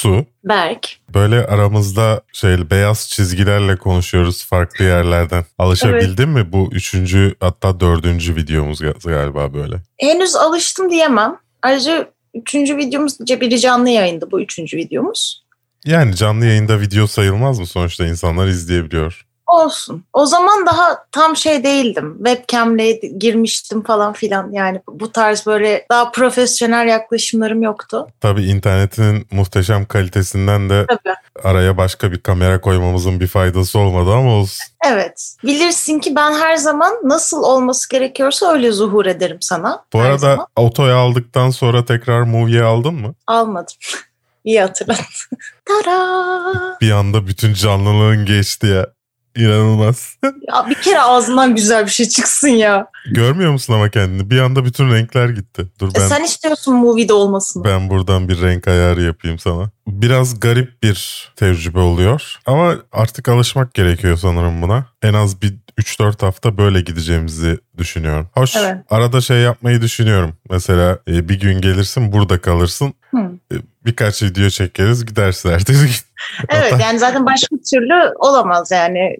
Su. Berk. Böyle aramızda şey beyaz çizgilerle konuşuyoruz farklı yerlerden. Alışabildin mi? Bu üçüncü hatta dördüncü videomuz galiba böyle. Henüz alıştım diyemem. Ayrıca üçüncü videomuz biri canlı yayında bu üçüncü videomuz. Yani canlı yayında video sayılmaz mı? Sonuçta insanlar izleyebiliyor. Olsun. O zaman daha tam şey değildim. Webcam'le girmiştim falan filan. Yani bu tarz böyle daha profesyonel yaklaşımlarım yoktu. Tabii internetinin muhteşem kalitesinden de Tabii. araya başka bir kamera koymamızın bir faydası olmadı ama olsun. Evet. Bilirsin ki ben her zaman nasıl olması gerekiyorsa öyle zuhur ederim sana. Bu arada zaman. otoyu aldıktan sonra tekrar Movie'yi aldın mı? Almadım. İyi hatırlattın. Tara! Bir anda bütün canlılığın geçti ya. İnanılmaz. ya bir kere ağzından güzel bir şey çıksın ya. Görmüyor musun ama kendini? Bir anda bütün renkler gitti. Dur e, ben. E sen istiyorsun movie'de olmasını. Ben buradan bir renk ayarı yapayım sana. Biraz garip bir tecrübe oluyor. Ama artık alışmak gerekiyor sanırım buna. En az bir 3-4 hafta böyle gideceğimizi düşünüyorum. Hoş evet. arada şey yapmayı düşünüyorum. Mesela e, bir gün gelirsin burada kalırsın. Hı. E, birkaç video çekeriz gidersin ertesi gün. Evet yani zaten başka türlü olamaz yani.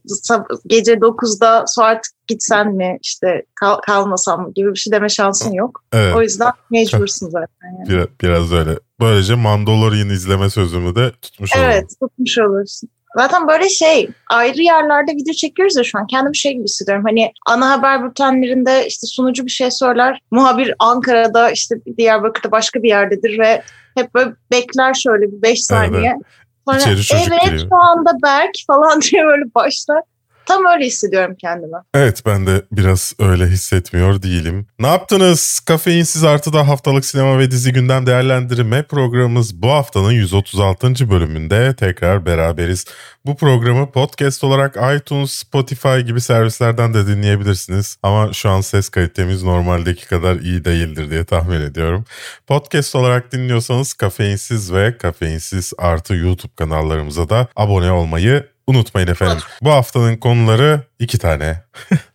Gece 9'da Suat gitsen mi işte kal, kalmasam mı gibi bir şey deme şansın yok. Evet. O yüzden mecbursun zaten. Yani. Biraz, biraz öyle. Böylece Mandalorian izleme sözümü de tutmuş. Evet tutmuş olursun. Zaten böyle şey ayrı yerlerde video çekiyoruz ya şu an. Kendim şey gibi hissediyorum. Hani ana haber bültenlerinde işte sunucu bir şey söyler. Muhabir Ankara'da işte Diyarbakır'da başka bir yerdedir ve hep böyle bekler şöyle bir 5 saniye. Evet. Sonra evet giriyor. şu anda Berk falan diye böyle başlar. Tam öyle hissediyorum kendimi. Evet ben de biraz öyle hissetmiyor değilim. Ne yaptınız? Kafeinsiz Artıda haftalık sinema ve dizi gündem değerlendirme programımız bu haftanın 136. bölümünde tekrar beraberiz. Bu programı podcast olarak iTunes, Spotify gibi servislerden de dinleyebilirsiniz. Ama şu an ses kalitemiz normaldeki kadar iyi değildir diye tahmin ediyorum. Podcast olarak dinliyorsanız Kafeinsiz ve Kafeinsiz Artı YouTube kanallarımıza da abone olmayı Unutmayın efendim. Bu haftanın konuları iki tane.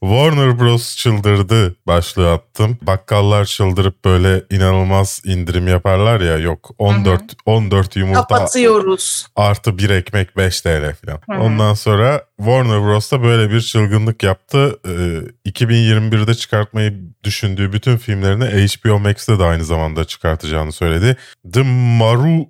Warner Bros çıldırdı başlığı attım. Bakkallar çıldırıp böyle inanılmaz indirim yaparlar ya yok 14 hı hı. 14 yumurta kapatıyoruz. Artı bir ekmek 5 TL falan. Ondan sonra Warner Bros da böyle bir çılgınlık yaptı. Ee, 2021'de çıkartmayı düşündüğü bütün filmlerini HBO Max'te de aynı zamanda çıkartacağını söyledi. The Maru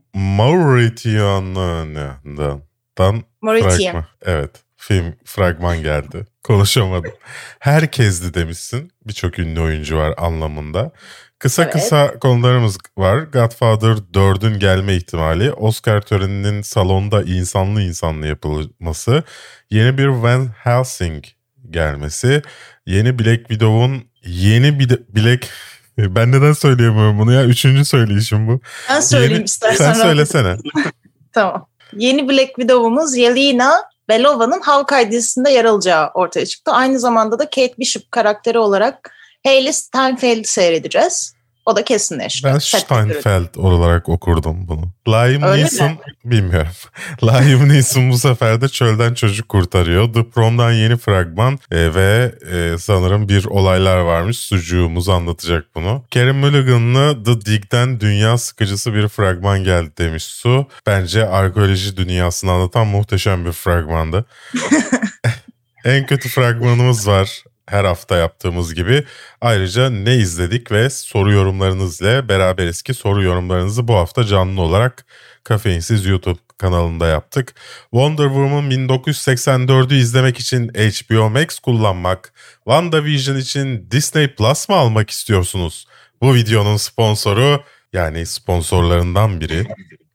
Mauritian'dan Fragman. Evet. Film fragman geldi. Konuşamadım. Herkesdi demişsin. Birçok ünlü oyuncu var anlamında. Kısa evet. kısa konularımız var. Godfather 4'ün gelme ihtimali, Oscar töreninin salonda insanlı insanlı yapılması, yeni bir Van Helsing gelmesi, yeni Black Widow'un yeni bir Black ben neden söyleyemiyorum bunu ya? Üçüncü söyleyişim bu. Ben söyleyeyim yeni... istersen. Sen söylesene. tamam yeni Black Widow'umuz Yelena Belova'nın Hawkeye dizisinde yer alacağı ortaya çıktı. Aynı zamanda da Kate Bishop karakteri olarak Hayley Steinfeld'i seyredeceğiz. O da kesinleşti. Ben Steinfeld olarak okurdum bunu. Liam Neeson bilmiyorum. Liam Neeson bu sefer de çölden çocuk kurtarıyor. The Prom'dan yeni fragman e, ve e, sanırım bir olaylar varmış. Sucuğumuz anlatacak bunu. Karen Mulligan'lı The Dig'den dünya sıkıcısı bir fragman geldi demiş Su. Bence arkeoloji dünyasını anlatan muhteşem bir fragmandı. en kötü fragmanımız var her hafta yaptığımız gibi. Ayrıca ne izledik ve soru yorumlarınızla beraberiz ki soru yorumlarınızı bu hafta canlı olarak Kafeinsiz YouTube kanalında yaptık. Wonder Woman 1984'ü izlemek için HBO Max kullanmak, WandaVision için Disney Plus mı almak istiyorsunuz? Bu videonun sponsoru yani sponsorlarından biri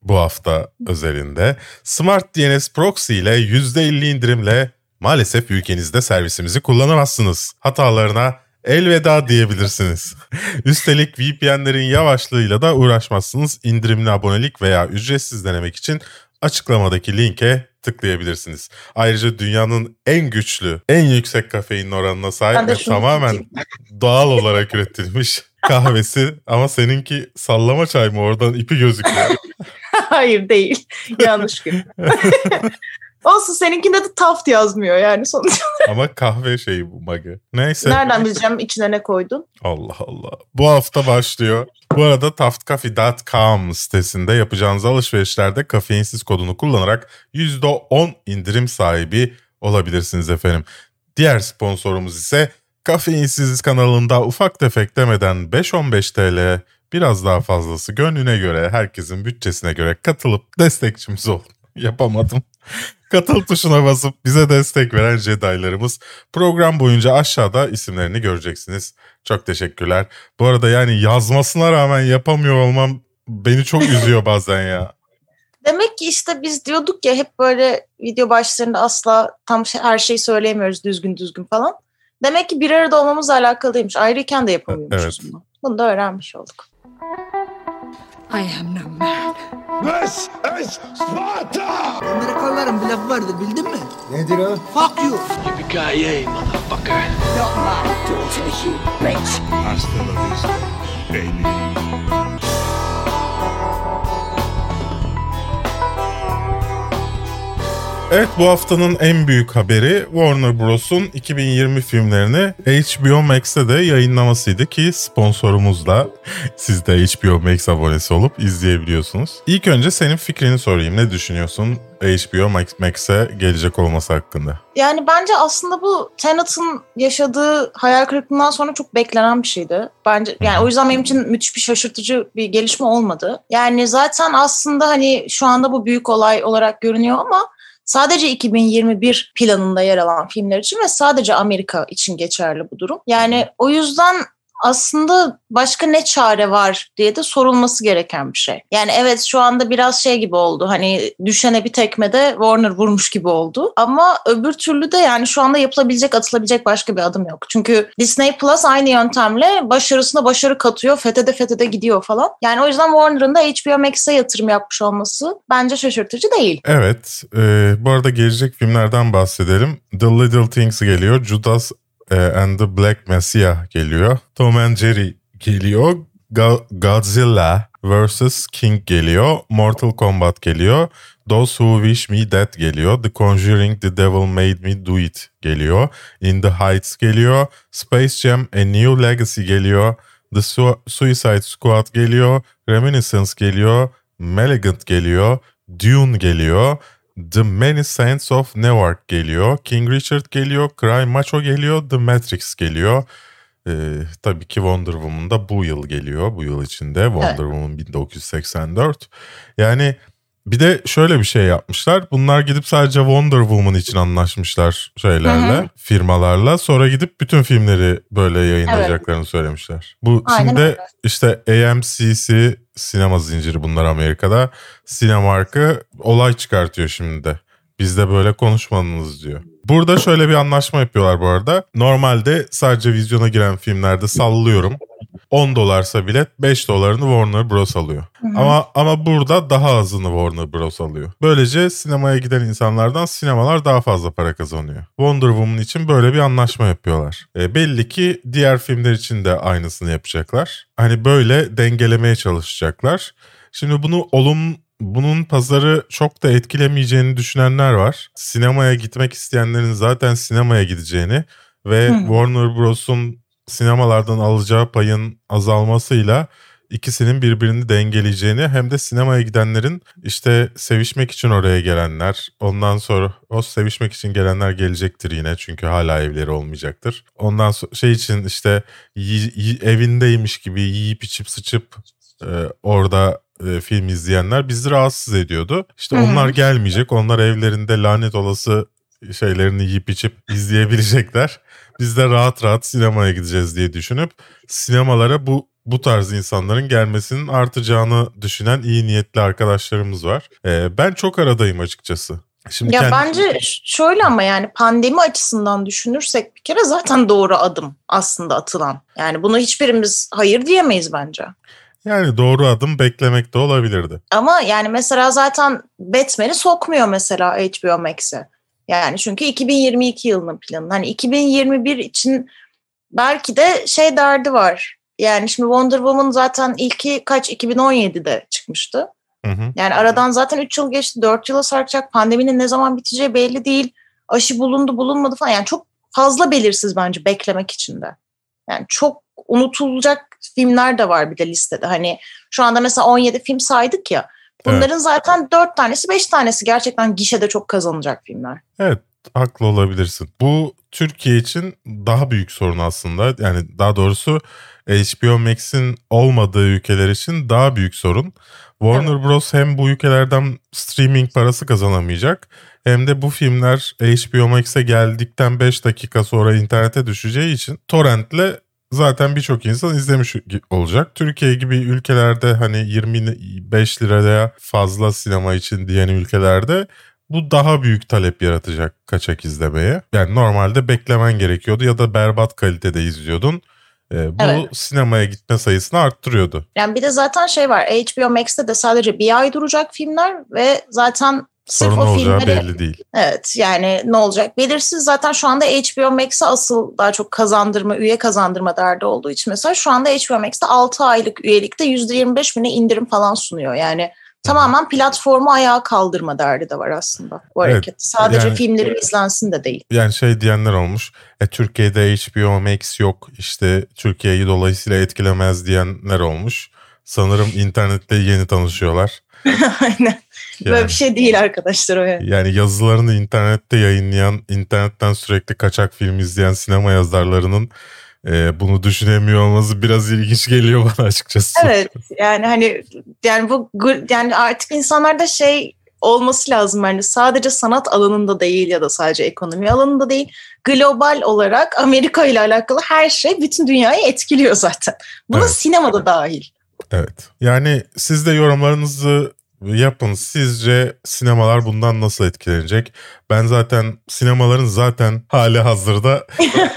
bu hafta özelinde Smart DNS Proxy ile %50 indirimle Maalesef ülkenizde servisimizi kullanamazsınız. Hatalarına elveda diyebilirsiniz. Üstelik VPN'lerin yavaşlığıyla da uğraşmazsınız. İndirimli abonelik veya ücretsiz denemek için açıklamadaki linke tıklayabilirsiniz. Ayrıca dünyanın en güçlü, en yüksek kafein oranına sahip ve tamamen doğal olarak üretilmiş kahvesi ama seninki sallama çay mı oradan ipi gözüküyor. Hayır değil. Yanlış gün. Olsun seninkinde de Taft yazmıyor yani sonuçta. Ama kahve şeyi bu mage. Neyse. Nereden bileceğim içine ne koydun? Allah Allah. Bu hafta başlıyor. Bu arada taftcafe.com sitesinde yapacağınız alışverişlerde kafeinsiz kodunu kullanarak %10 indirim sahibi olabilirsiniz efendim. Diğer sponsorumuz ise Kafeinsiz kanalında ufak tefek demeden 5-15 TL biraz daha fazlası gönlüne göre herkesin bütçesine göre katılıp destekçimiz ol. Yapamadım. Katıl tuşuna basıp bize destek veren Jedi'larımız program boyunca aşağıda isimlerini göreceksiniz. Çok teşekkürler. Bu arada yani yazmasına rağmen yapamıyor olmam beni çok üzüyor bazen ya. Demek ki işte biz diyorduk ya hep böyle video başlarında asla tam şey, her şeyi söyleyemiyoruz düzgün düzgün falan. Demek ki bir arada olmamızla alakalıymış. Ayrıyken de yapamıyormuşuz evet. bunu. Bunu da öğrenmiş olduk. I am no man. This is Sparta! Amerikalıların bir lafı vardı bildin mi? Nedir o? Fuck you! Yippee-ki-yay motherfucker! Not my daughter you bitch! Hasta la vista, baby. Evet bu haftanın en büyük haberi Warner Bros'un 2020 filmlerini HBO Max'te de yayınlamasıydı ki sponsorumuzla siz de HBO Max abonesi olup izleyebiliyorsunuz. İlk önce senin fikrini sorayım. Ne düşünüyorsun HBO Max'e gelecek olması hakkında? Yani bence aslında bu Tenet'ın yaşadığı hayal kırıklığından sonra çok beklenen bir şeydi. Bence yani o yüzden benim için müthiş bir şaşırtıcı bir gelişme olmadı. Yani zaten aslında hani şu anda bu büyük olay olarak görünüyor ama sadece 2021 planında yer alan filmler için ve sadece Amerika için geçerli bu durum. Yani o yüzden aslında başka ne çare var diye de sorulması gereken bir şey. Yani evet şu anda biraz şey gibi oldu. Hani düşene bir tekmede Warner vurmuş gibi oldu. Ama öbür türlü de yani şu anda yapılabilecek, atılabilecek başka bir adım yok. Çünkü Disney Plus aynı yöntemle başarısına başarı katıyor. Fethede fethede gidiyor falan. Yani o yüzden Warner'ın da HBO Max'e yatırım yapmış olması bence şaşırtıcı değil. Evet. E, bu arada gelecek filmlerden bahsedelim. The Little Things geliyor. Judas and the Black Messiah geliyor. Tom and Jerry geliyor. Godzilla vs. King geliyor. Mortal Kombat geliyor. Those Who Wish Me Dead geliyor. The Conjuring The Devil Made Me Do It geliyor. In the Heights geliyor. Space Jam A New Legacy geliyor. The Su- Suicide Squad geliyor. Reminiscence geliyor. Malignant geliyor. Dune geliyor. The Many Saints of Newark geliyor. King Richard geliyor. Cry Macho geliyor. The Matrix geliyor. Ee, tabii ki Wonder Woman da bu yıl geliyor. Bu yıl içinde Wonder evet. Woman 1984. Yani bir de şöyle bir şey yapmışlar. Bunlar gidip sadece Wonder Woman için anlaşmışlar şeylerle, hı hı. firmalarla. Sonra gidip bütün filmleri böyle yayınlayacaklarını evet. söylemişler. Bu Aynen şimdi öyle. işte AMC'si sinema zinciri bunlar Amerika'da. Cinemark'ı olay çıkartıyor şimdi de. Biz de böyle konuşmadınız diyor. Burada şöyle bir anlaşma yapıyorlar bu arada. Normalde sadece vizyona giren filmlerde sallıyorum. 10 dolarsa bilet 5 dolarını Warner Bros alıyor. Hı hı. Ama ama burada daha azını Warner Bros alıyor. Böylece sinemaya giden insanlardan sinemalar daha fazla para kazanıyor. Wonder Woman için böyle bir anlaşma yapıyorlar. E, belli ki diğer filmler için de aynısını yapacaklar. Hani böyle dengelemeye çalışacaklar. Şimdi bunu olum bunun pazarı çok da etkilemeyeceğini düşünenler var. Sinemaya gitmek isteyenlerin zaten sinemaya gideceğini ve hmm. Warner Bros'un sinemalardan alacağı payın azalmasıyla ikisinin birbirini dengeleyeceğini hem de sinemaya gidenlerin işte sevişmek için oraya gelenler ondan sonra o sevişmek için gelenler gelecektir yine çünkü hala evleri olmayacaktır. Ondan sonra şey için işte evindeymiş gibi yiyip içip sıçıp e, orada e, film izleyenler bizi rahatsız ediyordu. İşte Hı-hı. onlar gelmeyecek. Onlar evlerinde lanet olası şeylerini yiyip içip izleyebilecekler. Biz de rahat rahat sinemaya gideceğiz diye düşünüp sinemalara bu bu tarz insanların gelmesinin artacağını düşünen iyi niyetli arkadaşlarımız var. Ee, ben çok aradayım açıkçası. Şimdi ya kendi... bence şöyle ama yani pandemi açısından düşünürsek bir kere zaten doğru adım aslında atılan. Yani bunu hiçbirimiz hayır diyemeyiz bence. Yani doğru adım beklemek de olabilirdi. Ama yani mesela zaten Batman'i sokmuyor mesela HBO Max'e. Yani çünkü 2022 yılının planı. Hani 2021 için belki de şey derdi var. Yani şimdi Wonder Woman zaten ilki kaç 2017'de çıkmıştı. Hı hı. Yani aradan zaten 3 yıl geçti, 4 yıla sarkacak. Pandeminin ne zaman biteceği belli değil. Aşı bulundu, bulunmadı falan. Yani çok fazla belirsiz bence beklemek için de. Yani çok unutulacak filmler de var bir de listede. Hani şu anda mesela 17 film saydık ya. Bunların evet. zaten 4 tanesi 5 tanesi gerçekten gişede çok kazanacak filmler. Evet haklı olabilirsin. Bu Türkiye için daha büyük sorun aslında. Yani daha doğrusu HBO Max'in olmadığı ülkeler için daha büyük sorun. Warner evet. Bros. hem bu ülkelerden streaming parası kazanamayacak hem de bu filmler HBO Max'e geldikten 5 dakika sonra internete düşeceği için torrentle zaten birçok insan izlemiş olacak. Türkiye gibi ülkelerde hani 25 liraya fazla sinema için diyen ülkelerde bu daha büyük talep yaratacak kaçak izlemeye. Yani normalde beklemen gerekiyordu ya da berbat kalitede izliyordun. Ee, bu evet. sinemaya gitme sayısını arttırıyordu. Yani bir de zaten şey var HBO Max'te de sadece bir ay duracak filmler ve zaten Sırf Sorun o olacağı filmleri, belli değil. Evet yani ne olacak belirsiz. Zaten şu anda HBO Max'e asıl daha çok kazandırma, üye kazandırma derdi olduğu için mesela şu anda HBO Max'te 6 aylık üyelikte %25 bine indirim falan sunuyor. Yani tamamen platformu ayağa kaldırma derdi de var aslında bu evet, hareket. Sadece yani, filmlerin izlensin de değil. Yani şey diyenler olmuş. E, Türkiye'de HBO Max yok işte Türkiye'yi dolayısıyla etkilemez diyenler olmuş. Sanırım internette yeni tanışıyorlar. Aynen. Yani, Böyle bir şey değil arkadaşlar o yani. Yani yazılarını internette yayınlayan, internetten sürekli kaçak film izleyen sinema yazarlarının e, bunu düşünemiyor olması biraz ilginç geliyor bana açıkçası. Evet yani hani yani bu yani artık insanlarda şey olması lazım yani sadece sanat alanında değil ya da sadece ekonomi alanında değil global olarak Amerika ile alakalı her şey bütün dünyayı etkiliyor zaten. Buna evet. sinemada dahil. Evet. Yani siz de yorumlarınızı yapın. Sizce sinemalar bundan nasıl etkilenecek? Ben zaten sinemaların zaten hali hazırda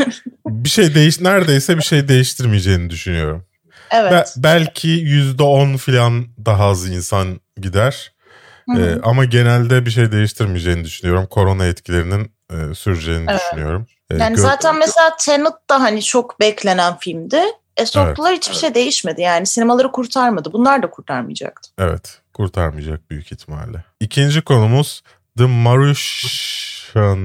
bir şey değiş neredeyse bir şey değiştirmeyeceğini düşünüyorum. Evet. Be- belki yüzde on falan daha az insan gider. Ee, ama genelde bir şey değiştirmeyeceğini düşünüyorum. Korona etkilerinin e, süreceğini evet. düşünüyorum. Ee, yani gö- zaten mesela Tenet da hani çok beklenen filmdi. E soktular evet. hiçbir şey değişmedi. Yani sinemaları kurtarmadı. Bunlar da kurtarmayacaktı. Evet. Kurtarmayacak büyük ihtimalle. İkinci konumuz The Mauritian.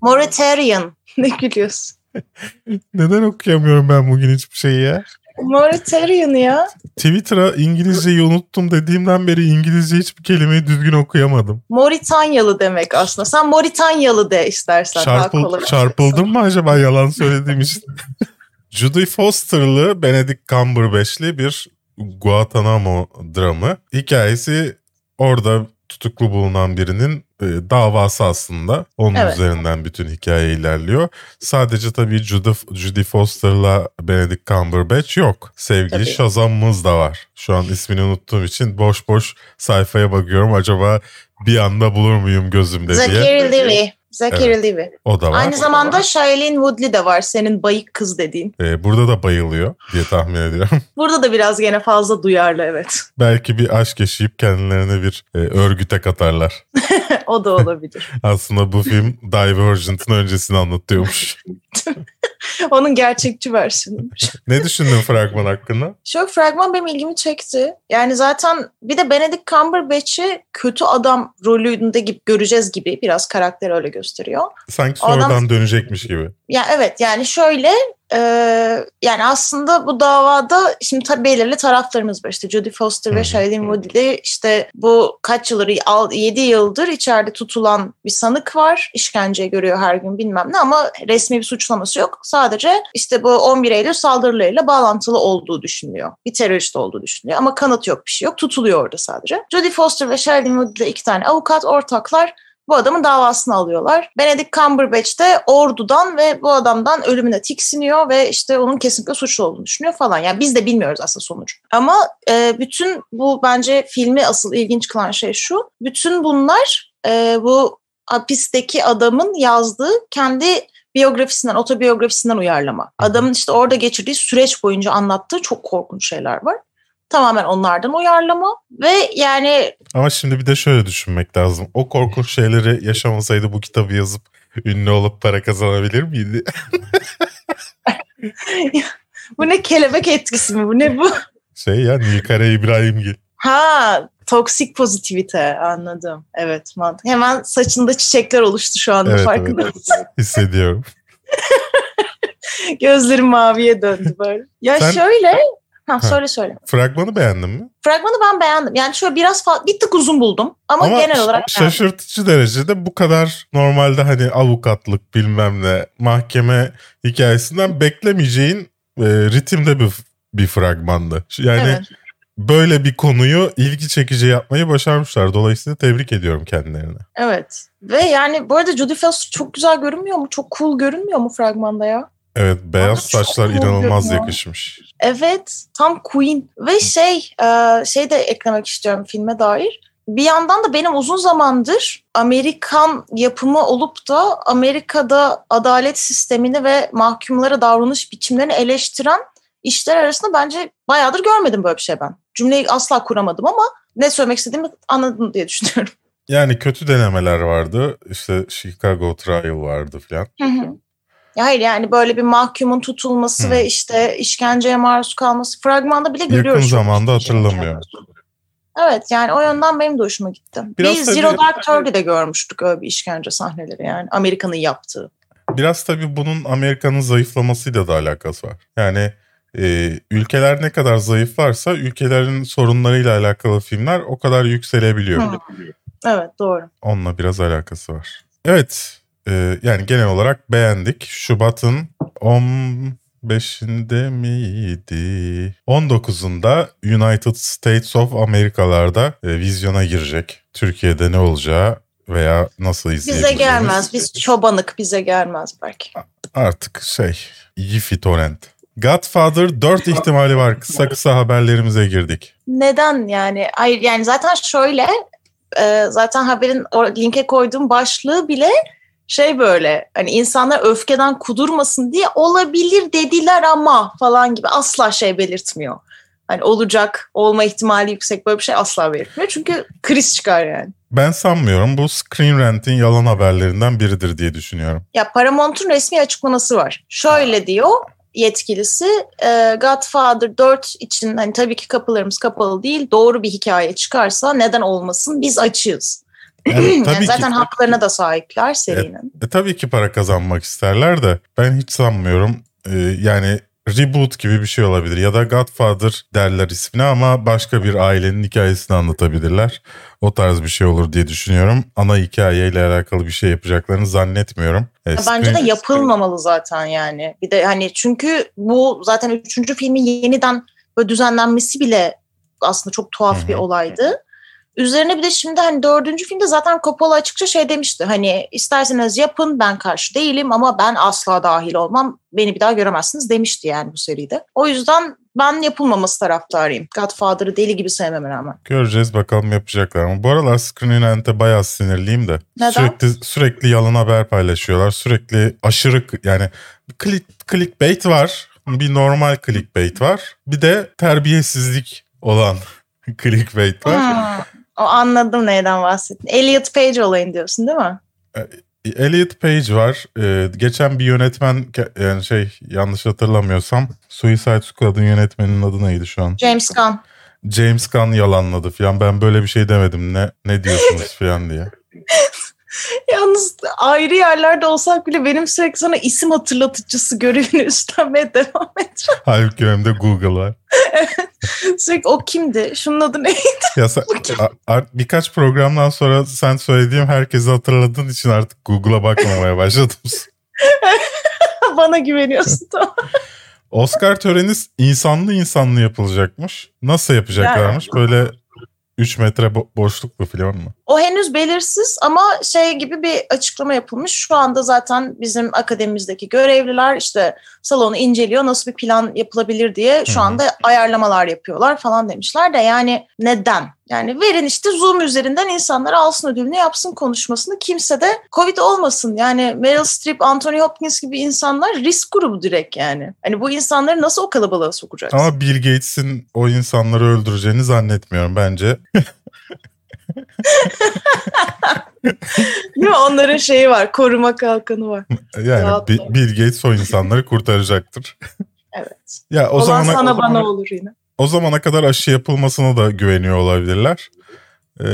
Mauritarian. ne gülüyorsun? Neden okuyamıyorum ben bugün hiçbir şeyi ya? Mauritarian ya. Twitter'a İngilizceyi unuttum dediğimden beri İngilizce hiçbir kelimeyi düzgün okuyamadım. Mauritanyalı demek aslında. Sen Mauritanyalı de istersen. Çarpıl, çarpıldım mı acaba yalan söylediğim için? Judy Foster'lı Benedict Cumberbatch'li bir Guantanamo dramı. Hikayesi orada tutuklu bulunan birinin e, davası aslında. Onun evet. üzerinden bütün hikaye ilerliyor. Sadece tabii Judy, Judy Foster'la Benedict Cumberbatch yok. Sevgili tabii. Shazam'ımız da var. Şu an ismini unuttuğum için boş boş sayfaya bakıyorum. Acaba bir anda bulur muyum gözümde Zachary diye. Levi. Zachary evet. Levi. O da var. Aynı zamanda Shailene Woodley de var senin bayık kız dediğin. Ee, burada da bayılıyor diye tahmin ediyorum. burada da biraz gene fazla duyarlı evet. Belki bir aşk yaşayıp kendilerine bir e, örgüte katarlar. o da olabilir. Aslında bu film Divergent'ın öncesini anlatıyormuş. Onun gerçekçi versiyonuymuş. ne düşündün fragman hakkında? Şu fragman benim ilgimi çekti. Yani zaten bir de Benedict Cumberbatch'i kötü adam rolünde gibi göreceğiz gibi biraz karakter öyle gösteriyor. Sanki sonradan adam, dönecekmiş gibi. Ya evet yani şöyle ee, yani aslında bu davada şimdi tabii belirli taraflarımız var. İşte Jodie Foster ve Shailene Woodley işte bu kaç yıldır 7 yıldır içeride tutulan bir sanık var. İşkence görüyor her gün bilmem ne ama resmi bir suçlaması yok. Sadece işte bu 11 Eylül saldırılarıyla bağlantılı olduğu düşünülüyor. Bir terörist olduğu düşünülüyor ama kanıt yok bir şey yok. Tutuluyor orada sadece. Jodie Foster ve Shailene Woodley iki tane avukat ortaklar bu adamın davasını alıyorlar. Benedict Cumberbatch de ordudan ve bu adamdan ölümüne tiksiniyor ve işte onun kesinlikle suçlu olduğunu düşünüyor falan. Yani biz de bilmiyoruz aslında sonucu. Ama e, bütün bu bence filmi asıl ilginç kılan şey şu. Bütün bunlar e, bu hapisteki adamın yazdığı kendi biyografisinden, otobiyografisinden uyarlama. Adamın işte orada geçirdiği süreç boyunca anlattığı çok korkunç şeyler var. Tamamen onlardan uyarlama ve yani... Ama şimdi bir de şöyle düşünmek lazım. O korkunç şeyleri yaşamasaydı bu kitabı yazıp ünlü olup para kazanabilir miydi? bu ne kelebek etkisi mi? Bu ne bu? Şey ya Nilkare İbrahimgil. Ha toksik pozitivite anladım. Evet mantık. Hemen saçında çiçekler oluştu şu anda Evet, farkında evet. mısın? Hissediyorum. Gözlerim maviye döndü böyle. Ya Sen- şöyle Ha, söyle söyle. Fragmanı beğendin mi? Fragmanı ben beğendim. Yani şöyle biraz fa- bir tık uzun buldum ama, Ama genel olarak ş- beğendim. şaşırtıcı derecede bu kadar normalde hani avukatlık bilmem ne mahkeme hikayesinden beklemeyeceğin e, ritimde bir, bir fragmandı. Yani Evet. böyle bir konuyu ilgi çekici yapmayı başarmışlar. Dolayısıyla tebrik ediyorum kendilerini. Evet. Ve yani bu arada Judy Foster çok güzel görünmüyor mu? Çok cool görünmüyor mu fragmanda ya? Evet beyaz çok saçlar inanılmaz görünüyor. yakışmış. Evet. Tam Queen. Ve şey e, şey de eklemek istiyorum filme dair. Bir yandan da benim uzun zamandır Amerikan yapımı olup da Amerika'da adalet sistemini ve mahkumlara davranış biçimlerini eleştiren işler arasında bence bayağıdır görmedim böyle bir şey ben. Cümleyi asla kuramadım ama ne söylemek istediğimi anladın diye düşünüyorum. Yani kötü denemeler vardı. İşte Chicago Trial vardı falan. Hayır yani böyle bir mahkumun tutulması Hı. ve işte işkenceye maruz kalması fragmanda bile Yakın görüyoruz. çok zamanda hatırlamıyorum. Evet yani o yönden benim de hoşuma gitti. Biraz Biz tabii- Zero Dark Thirty'de görmüştük öyle bir işkence sahneleri yani Amerika'nın yaptığı. Biraz tabii bunun Amerika'nın zayıflamasıyla da alakası var. Yani e, ülkeler ne kadar zayıflarsa ülkelerin sorunlarıyla alakalı filmler o kadar yükselebiliyor. Hı. Evet doğru. Onunla biraz alakası var. Evet e, yani genel olarak beğendik. Şubat'ın 15'inde miydi? 19'unda United States of Amerika'larda e, vizyona girecek. Türkiye'de ne olacağı veya nasıl Bize izleyebileceğimiz. gelmez. Biz çobanık bize gelmez belki. Artık şey iyi torrent. Godfather 4 ihtimali var. Kısa kısa haberlerimize girdik. Neden yani? Hayır yani zaten şöyle e, zaten haberin linke koyduğum başlığı bile şey böyle hani insanlar öfkeden kudurmasın diye olabilir dediler ama falan gibi asla şey belirtmiyor. Hani olacak, olma ihtimali yüksek böyle bir şey asla belirtmiyor. Çünkü kriz çıkar yani. Ben sanmıyorum bu Screen Rant'in yalan haberlerinden biridir diye düşünüyorum. Ya Paramount'un resmi açıklaması var. Şöyle diyor yetkilisi e, Godfather 4 için hani tabii ki kapılarımız kapalı değil. Doğru bir hikaye çıkarsa neden olmasın biz açığız. Yani Yani tabii zaten ki haklarına da sahipler serinin. e, tabii ki para kazanmak isterler de ben hiç sanmıyorum. E, yani reboot gibi bir şey olabilir ya da Godfather derler ismine ama başka bir ailenin hikayesini anlatabilirler. O tarz bir şey olur diye düşünüyorum. Ana hikayeyle alakalı bir şey yapacaklarını zannetmiyorum. E, Ya Bence de yapılmamalı zaten yani. Bir de hani çünkü bu zaten üçüncü filmin yeniden böyle düzenlenmesi bile aslında çok tuhaf Hı bir olaydı. Üzerine bir de şimdi hani dördüncü filmde zaten Coppola açıkça şey demişti. Hani isterseniz yapın ben karşı değilim ama ben asla dahil olmam. Beni bir daha göremezsiniz demişti yani bu seride. O yüzden ben yapılmaması taraftarıyım. Godfather'ı deli gibi sevmeme rağmen. Göreceğiz bakalım yapacaklar ama bu aralar Screen Rant'e bayağı sinirliyim de. Neden? Sürekli sürekli yalan haber paylaşıyorlar. Sürekli aşırı yani click, clickbait var. Bir normal clickbait var. Bir de terbiyesizlik olan clickbait var. Hmm, O anladım neyden bahsettin. Elliot Page olayın diyorsun değil mi? Elliot Page var. Ee, geçen bir yönetmen yani şey yanlış hatırlamıyorsam Suicide Squad'ın yönetmeninin adı neydi şu an? James Gunn. James Gunn yalanladı falan. Ben böyle bir şey demedim. Ne ne diyorsunuz falan diye. Yalnız ayrı yerlerde olsak bile benim sürekli sana isim hatırlatıcısı görevini üstlenmeye devam edeceğim. Halbuki önümde Google var. Sürekli o kimdi? Şunun adı neydi? Ya sen, a- a- birkaç programdan sonra sen söylediğim herkesi hatırladığın için artık Google'a bakmamaya başladım. Bana güveniyorsun tamam. Oscar töreni insanlı insanlı yapılacakmış. Nasıl yapacaklarmış? Böyle 3 metre bo- boşluk mu falan mı? O henüz belirsiz ama şey gibi bir açıklama yapılmış. Şu anda zaten bizim akademimizdeki görevliler işte salonu inceliyor. Nasıl bir plan yapılabilir diye şu anda ayarlamalar yapıyorlar falan demişler de yani neden? Yani verin işte Zoom üzerinden insanlar alsın ödülünü yapsın konuşmasını. Kimse de Covid olmasın. Yani Meryl Streep, Anthony Hopkins gibi insanlar risk grubu direkt yani. Hani bu insanları nasıl o kalabalığa sokacaksın? Ama Bill Gates'in o insanları öldüreceğini zannetmiyorum bence. Değil mi? Onların şeyi var. Koruma kalkanı var. Yani Rahat ol. Bill Gates o insanları kurtaracaktır. Evet. Ya o Olan zamana sana o bana zamana, olur yine. o zamana kadar aşı yapılmasına da güveniyor olabilirler. Ee,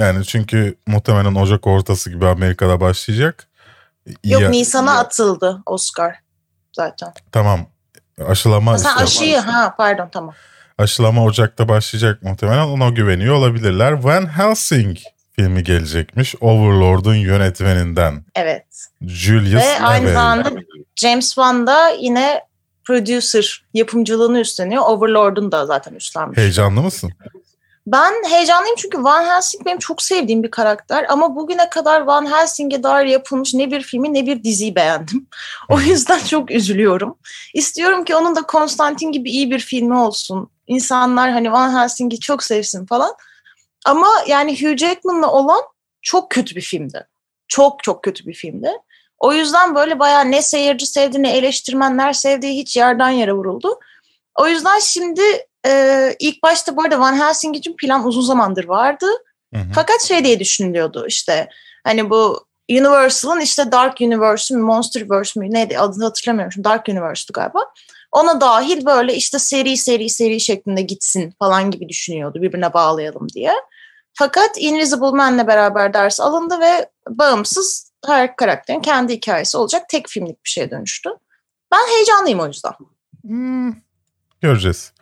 yani çünkü muhtemelen Ocak ortası gibi Amerika'da başlayacak. Yok ya, Nisan'a atıldı Oscar zaten. Tamam. Aşılama. Sen aşıyı ha pardon tamam. Aşılama Ocak'ta başlayacak muhtemelen ona güveniyor olabilirler. Van Helsing filmi gelecekmiş. Overlord'un yönetmeninden. Evet. Julius Ve aynı zamanda James Wan da yine producer yapımcılığını üstleniyor. Overlord'un da zaten üstlenmiş. Heyecanlı mısın? Ben heyecanlıyım çünkü Van Helsing benim çok sevdiğim bir karakter ama bugüne kadar Van Helsing'e dair yapılmış ne bir filmi ne bir diziyi beğendim. O yüzden çok üzülüyorum. İstiyorum ki onun da Konstantin gibi iyi bir filmi olsun. İnsanlar hani Van Helsing'i çok sevsin falan. Ama yani Hugh Jackman'la olan çok kötü bir filmdi. Çok çok kötü bir filmdi. O yüzden böyle bayağı ne seyirci sevdi ne eleştirmenler sevdiği hiç yerden yere vuruldu. O yüzden şimdi e, ilk başta bu arada Van Helsing için plan uzun zamandır vardı. Hı hı. Fakat şey diye düşünülüyordu işte hani bu Universal'ın işte Dark Universe mi Monsterverse mi neydi adını hatırlamıyorum. Şimdi Dark Universe'du galiba. Ona dahil böyle işte seri seri seri şeklinde gitsin falan gibi düşünüyordu birbirine bağlayalım diye. Fakat Invisible Man'le beraber ders alındı ve bağımsız her karakterin kendi hikayesi olacak tek filmlik bir şeye dönüştü. Ben heyecanlıyım o yüzden. Hmm, göreceğiz.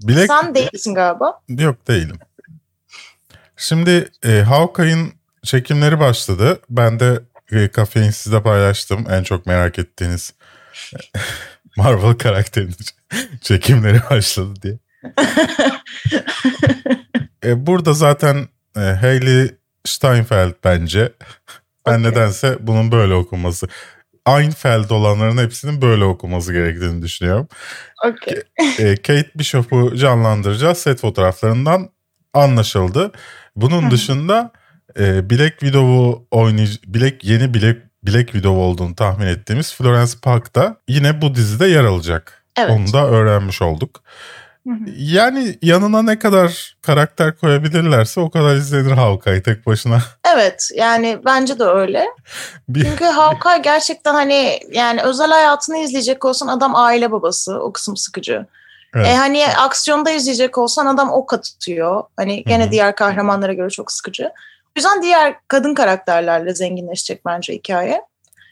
Bilek... Sen değilsin galiba. Yok değilim. Şimdi e, Hawkeye'in çekimleri başladı. Ben de e, kafein sizde paylaştım. En çok merak ettiğiniz Marvel karakterinin çekimleri başladı diye. e, burada zaten e, Hayley Steinfeld bence. Ben okay. nedense bunun böyle okunması. Einfeld olanların hepsinin böyle okuması gerektiğini düşünüyorum. Okay. E, Kate Bishop'u canlandıracağız. Set fotoğraflarından anlaşıldı. Bunun dışında e, Black Widow'u oynayacak, Black yeni Black Black Widow olduğunu tahmin ettiğimiz Florence Park da yine bu dizide yer alacak. Evet. Onu da öğrenmiş olduk. Yani yanına ne kadar karakter koyabilirlerse o kadar izlenir Hawkeye tek başına. Evet yani bence de öyle. Bir... Çünkü Hawkeye gerçekten hani yani özel hayatını izleyecek olsan adam aile babası o kısım sıkıcı. Evet. E hani aksiyonda izleyecek olsan adam ok atıyor. Hani gene Hı-hı. diğer kahramanlara göre çok sıkıcı. Yüzden diğer kadın karakterlerle zenginleşecek bence hikaye.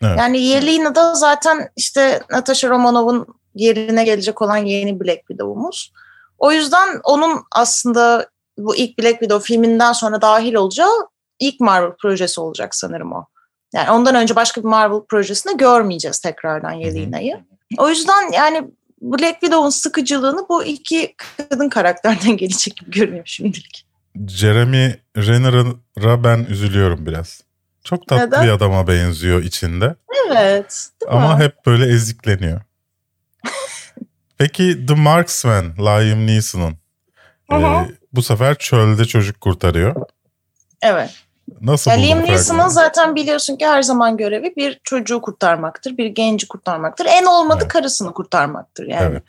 Evet. Yani Yelena da zaten işte Natasha Romanov'un yerine gelecek olan yeni Black Widow'umuz. O yüzden onun aslında bu ilk Black Widow filminden sonra dahil olacağı ilk Marvel projesi olacak sanırım o. Yani ondan önce başka bir Marvel projesinde görmeyeceğiz tekrardan Yelena'yı. O yüzden yani Black Widow'un sıkıcılığını bu iki kadın karakterden gelecek gibi görünüyor şimdilik. Jeremy Renner'a ben üzülüyorum biraz. Çok tatlı Neden? bir adama benziyor içinde. Evet. Ama mi? hep böyle ezikleniyor. Peki The Marksman, Liam Neeson'un. Ee, bu sefer çölde çocuk kurtarıyor. Evet. Nasıl ya Liam Neeson'un zaten biliyorsun ki her zaman görevi bir çocuğu kurtarmaktır, bir genci kurtarmaktır. En olmadı evet. karısını kurtarmaktır yani. Evet.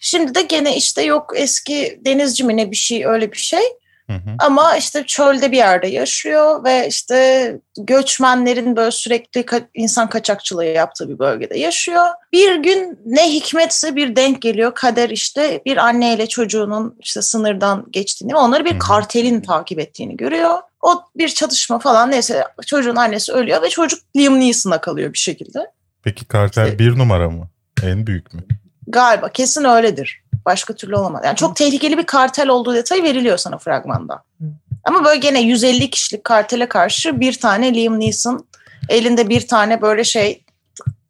Şimdi de gene işte yok eski denizci mi ne bir şey öyle bir şey. Hı hı. Ama işte çölde bir yerde yaşıyor ve işte göçmenlerin böyle sürekli ka- insan kaçakçılığı yaptığı bir bölgede yaşıyor. Bir gün ne hikmetse bir denk geliyor. Kader işte bir anneyle çocuğunun işte sınırdan geçtiğini ve onları bir hı kartelin takip ettiğini görüyor. O bir çatışma falan neyse çocuğun annesi ölüyor ve çocuk Liam Neeson'a kalıyor bir şekilde. Peki kartel işte, bir numara mı? En büyük mü? Galiba kesin öyledir. Başka türlü olamaz. Yani çok tehlikeli bir kartel olduğu detayı veriliyor sana fragmanda. Ama böyle gene 150 kişilik kartele karşı bir tane Liam Neeson elinde bir tane böyle şey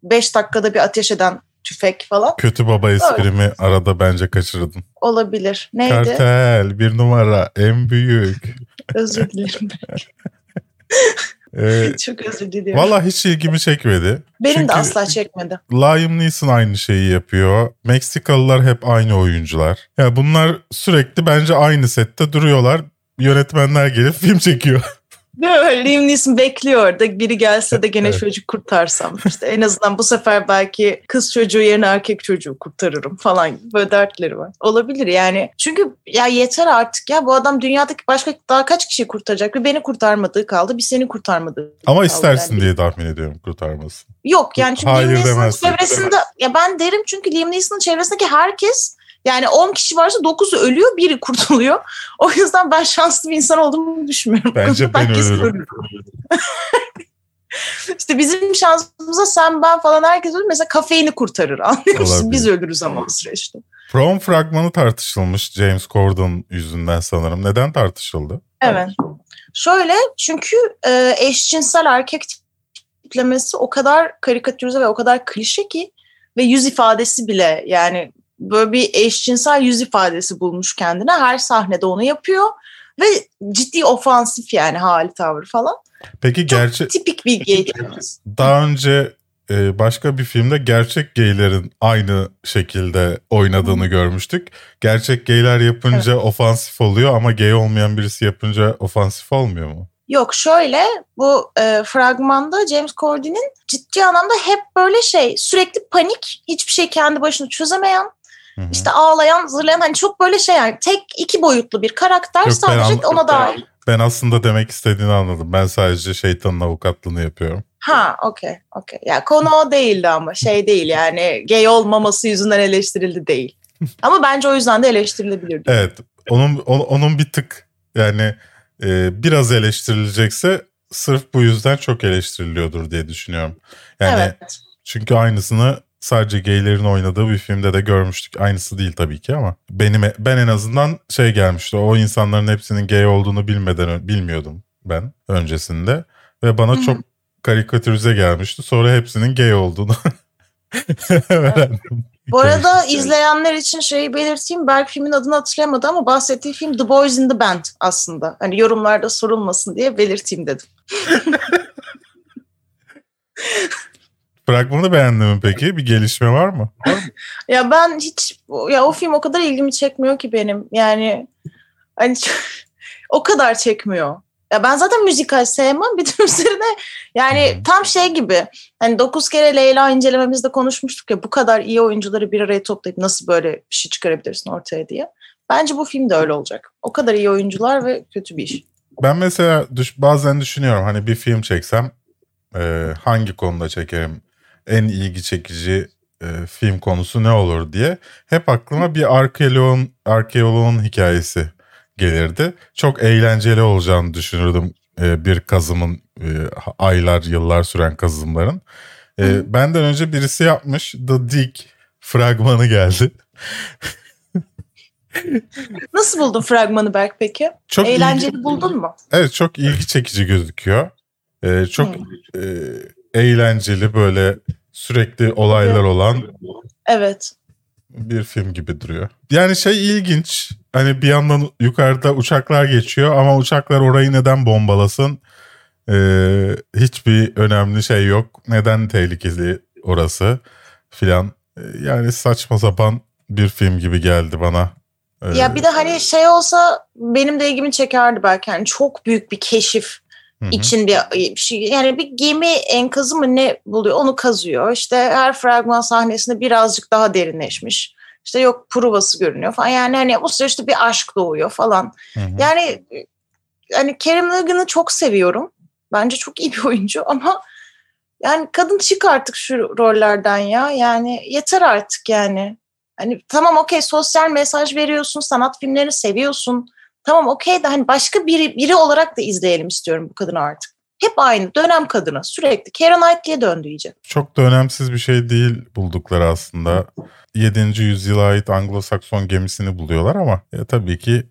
5 dakikada bir ateş eden tüfek falan. Kötü baba esprimi Öyle. arada bence kaçırdın. Olabilir. Neydi? Kartel bir numara en büyük. Özür dilerim. Ee, Çok özür diliyorum. Valla hiç ilgimi çekmedi. Benim Çünkü de asla çekmedi. Liam Neeson aynı şeyi yapıyor. Meksikalılar hep aynı oyuncular. Ya yani bunlar sürekli bence aynı sette duruyorlar. Yönetmenler gelip film çekiyor. Değil Liam Neeson bekliyor da biri gelse de gene evet. çocuk kurtarsam. İşte en azından bu sefer belki kız çocuğu yerine erkek çocuğu kurtarırım falan böyle dertleri var. Olabilir yani. Çünkü ya yeter artık ya bu adam dünyadaki başka daha kaç kişi kurtaracak? Bir beni kurtarmadığı kaldı bir seni kurtarmadığı Ama istersin yani. diye tahmin ediyorum kurtarmasın. Yok yani çünkü Hayır Liam Neeson'ın çevresinde ya ben derim çünkü Liam Neeson'ın çevresindeki herkes Yani 10 kişi varsa 9'u ölüyor, biri kurtuluyor. O yüzden ben şanslı bir insan olduğumu düşünmüyorum. Bence ben, ölürüm. İşte bizim şansımıza sen ben falan herkes ölür. Mesela kafeini kurtarır anlıyor musun? Biz ölürüz ama bu süreçte. Prom fragmanı tartışılmış James Corden yüzünden sanırım. Neden tartışıldı? Evet. Şöyle çünkü e, eşcinsel erkek tiplemesi o kadar karikatürize ve o kadar klişe ki ve yüz ifadesi bile yani böyle bir eşcinsel yüz ifadesi bulmuş kendine. Her sahnede onu yapıyor ve ciddi ofansif yani hali tavır falan. Peki gerçek tipik bir gay Daha önce e, başka bir filmde gerçek gaylerin aynı şekilde oynadığını hmm. görmüştük. Gerçek gayler yapınca evet. ofansif oluyor ama gay olmayan birisi yapınca ofansif olmuyor mu? Yok şöyle bu e, fragmanda James Corden'in ciddi anlamda hep böyle şey sürekli panik hiçbir şey kendi başına çözemeyen Hı-hı. işte ağlayan zırlayan hani çok böyle şey yani tek iki boyutlu bir karakter Yok, sadece ona dair. Ben aslında demek istediğini anladım. Ben sadece şeytanın avukatlığını yapıyorum. Ha okey okey. Ya konu o değildi ama şey değil yani gay olmaması yüzünden eleştirildi değil. ama bence o yüzden de eleştirilebilir. Evet onun onun bir tık yani e, biraz eleştirilecekse sırf bu yüzden çok eleştiriliyordur diye düşünüyorum. Yani evet. çünkü aynısını sadece gaylerin oynadığı bir filmde de görmüştük. Aynısı değil tabii ki ama benim ben en azından şey gelmişti. O insanların hepsinin gay olduğunu bilmeden bilmiyordum ben öncesinde ve bana Hı-hı. çok karikatürize gelmişti. Sonra hepsinin gay olduğunu öğrendim. Bu arada izleyenler için şeyi belirteyim. Berk filmin adını hatırlayamadı ama bahsettiği film The Boys in the Band aslında. Hani yorumlarda sorulmasın diye belirteyim dedim. Fragmanı beğendin mi peki? Bir gelişme var mı? ya ben hiç ya o film o kadar ilgimi çekmiyor ki benim. Yani hani o kadar çekmiyor. Ya ben zaten müzikal sevmem. Bir de üzerine yani hmm. tam şey gibi. Hani dokuz kere Leyla incelememizde konuşmuştuk ya bu kadar iyi oyuncuları bir araya toplayıp nasıl böyle bir şey çıkarabilirsin ortaya diye. Bence bu film de öyle olacak. O kadar iyi oyuncular ve kötü bir iş. Ben mesela düş, bazen düşünüyorum hani bir film çeksem e, hangi konuda çekerim? En ilgi çekici e, film konusu ne olur diye. Hep aklıma bir arkeoloğun, arkeoloğun hikayesi gelirdi. Çok eğlenceli olacağını düşünürdüm e, bir kazımın e, aylar yıllar süren kazımların. E, benden önce birisi yapmış The Dig fragmanı geldi. Nasıl buldun fragmanı Berk peki? Çok Eğlenceli ilgi... buldun mu? Evet çok ilgi çekici gözüküyor. Ee, çok hmm. e, eğlenceli böyle sürekli olaylar olan. Evet bir film gibi duruyor. Yani şey ilginç. Hani bir yandan yukarıda uçaklar geçiyor ama uçaklar orayı neden bombalasın? Ee, hiçbir önemli şey yok. Neden tehlikeli orası filan. Yani saçma sapan bir film gibi geldi bana. Ee, ya bir de hani şey olsa benim de ilgimi çekerdi belki. Yani çok büyük bir keşif Hı-hı. için bir, bir şey yani bir gemi enkazı mı ne buluyor onu kazıyor. İşte her fragman sahnesinde birazcık daha derinleşmiş. İşte yok provası görünüyor falan. Yani hani bu süreçte bir aşk doğuyor falan. Hı-hı. Yani hani Kerem Ilgın'ı çok seviyorum. Bence çok iyi bir oyuncu ama yani kadın çık artık şu rollerden ya. Yani yeter artık yani. Hani tamam okey sosyal mesaj veriyorsun, sanat filmlerini seviyorsun Tamam okey de hani başka biri, biri olarak da izleyelim istiyorum bu kadını artık. Hep aynı dönem kadını sürekli. Keira Knightley'e döndü iyice. Çok da önemsiz bir şey değil buldukları aslında. 7. yüzyıla ait Anglo-Sakson gemisini buluyorlar ama ya tabii ki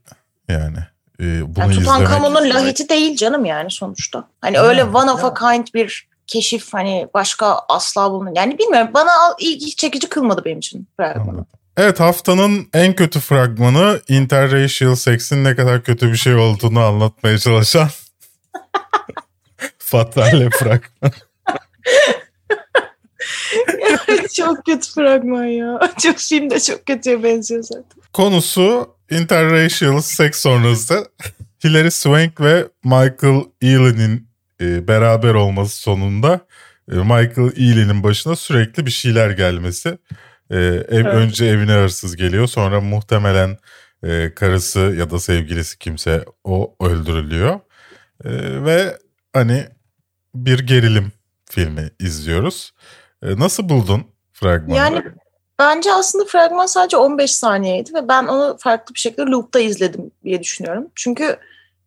yani e, bunu yani Tutankamon'un izlemek... lahiti değil canım yani sonuçta. Hani öyle one of a kind bir keşif hani başka asla bulunmuyor. Yani bilmiyorum bana ilgi çekici kılmadı benim için. Anladım. Evet haftanın en kötü fragmanı interracial sex'in ne kadar kötü bir şey olduğunu anlatmaya çalışan Fatma fragman. çok kötü fragman ya. Çok film de çok kötüye benziyor zaten. Konusu interracial sex sonrası Hilary Swank ve Michael Ealy'nin e, beraber olması sonunda e, Michael Ealy'nin başına sürekli bir şeyler gelmesi. E, ev, evet. Önce evine hırsız geliyor sonra muhtemelen e, karısı ya da sevgilisi kimse o öldürülüyor. E, ve hani bir gerilim filmi izliyoruz. E, nasıl buldun fragmanı? Yani Bence aslında fragman sadece 15 saniyeydi ve ben onu farklı bir şekilde loop'ta izledim diye düşünüyorum. Çünkü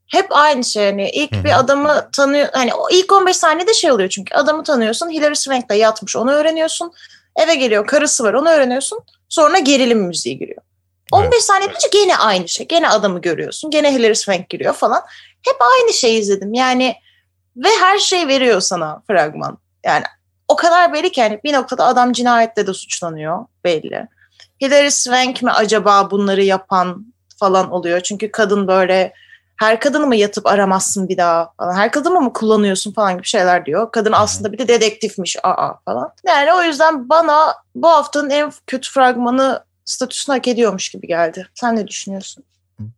hep aynı şey hani ilk Hı-hı. bir adamı tanıyor hani o ilk 15 saniyede şey oluyor çünkü adamı tanıyorsun Hilary Swank'da yatmış onu öğreniyorsun eve geliyor karısı var onu öğreniyorsun sonra gerilim müziği giriyor. 15 evet. saniye boyunca gene aynı şey gene adamı görüyorsun gene Hilary Swank giriyor falan hep aynı şeyi izledim yani ve her şey veriyor sana fragman yani o kadar belli ki yani bir noktada adam cinayetle de suçlanıyor belli. Hilary Swank mi acaba bunları yapan falan oluyor. Çünkü kadın böyle her kadını mı yatıp aramazsın bir daha falan. Her kadını mı kullanıyorsun falan gibi şeyler diyor. Kadın aslında bir de dedektifmiş aa falan. Yani o yüzden bana bu haftanın en kötü fragmanı statüsünü hak ediyormuş gibi geldi. Sen ne düşünüyorsun?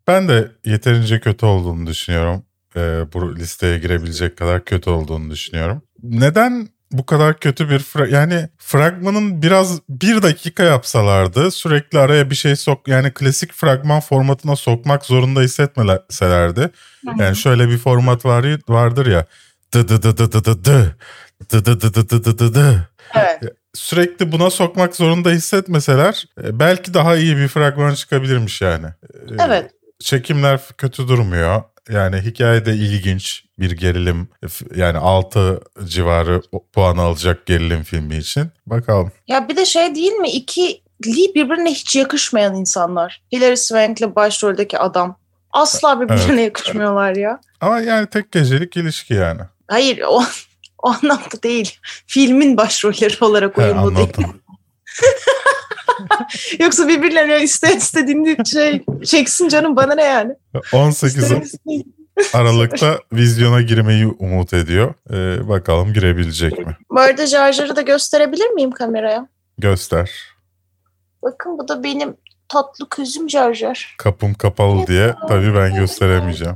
Ben de yeterince kötü olduğunu düşünüyorum. Ee, bu listeye girebilecek kadar kötü olduğunu düşünüyorum. Neden bu kadar kötü bir fra- yani fragmanın biraz bir dakika yapsalardı sürekli araya bir şey sok yani klasik fragman formatına sokmak zorunda hissetmeselerdi. Yani şöyle bir format var vardır ya dı dı dı dı dı dı dı dı dı dı dı dı dı dı dı. Evet. Sürekli buna sokmak zorunda hissetmeseler belki daha iyi bir fragman çıkabilirmiş yani. Evet. Çekimler kötü durmuyor. Yani hikaye de ilginç bir gerilim yani 6 civarı puan alacak gerilim filmi için. Bakalım. Ya bir de şey değil mi? İki birbirine hiç yakışmayan insanlar. Hilary Swank'le başroldeki adam. Asla birbirine evet. yakışmıyorlar ya. Ama yani tek gecelik ilişki yani. Hayır o, o anlamda değil. Filmin başrolleri olarak uyumlu He, değil. Yoksa birbirlerine iste istediğini şey çeksin canım bana ne yani. 18 Aralık'ta vizyona girmeyi umut ediyor. Ee, bakalım girebilecek mi? Bu arada Jar da gösterebilir miyim kameraya? Göster. Bakın bu da benim tatlı kızım Jar Kapım kapalı diye tabii ben gösteremeyeceğim.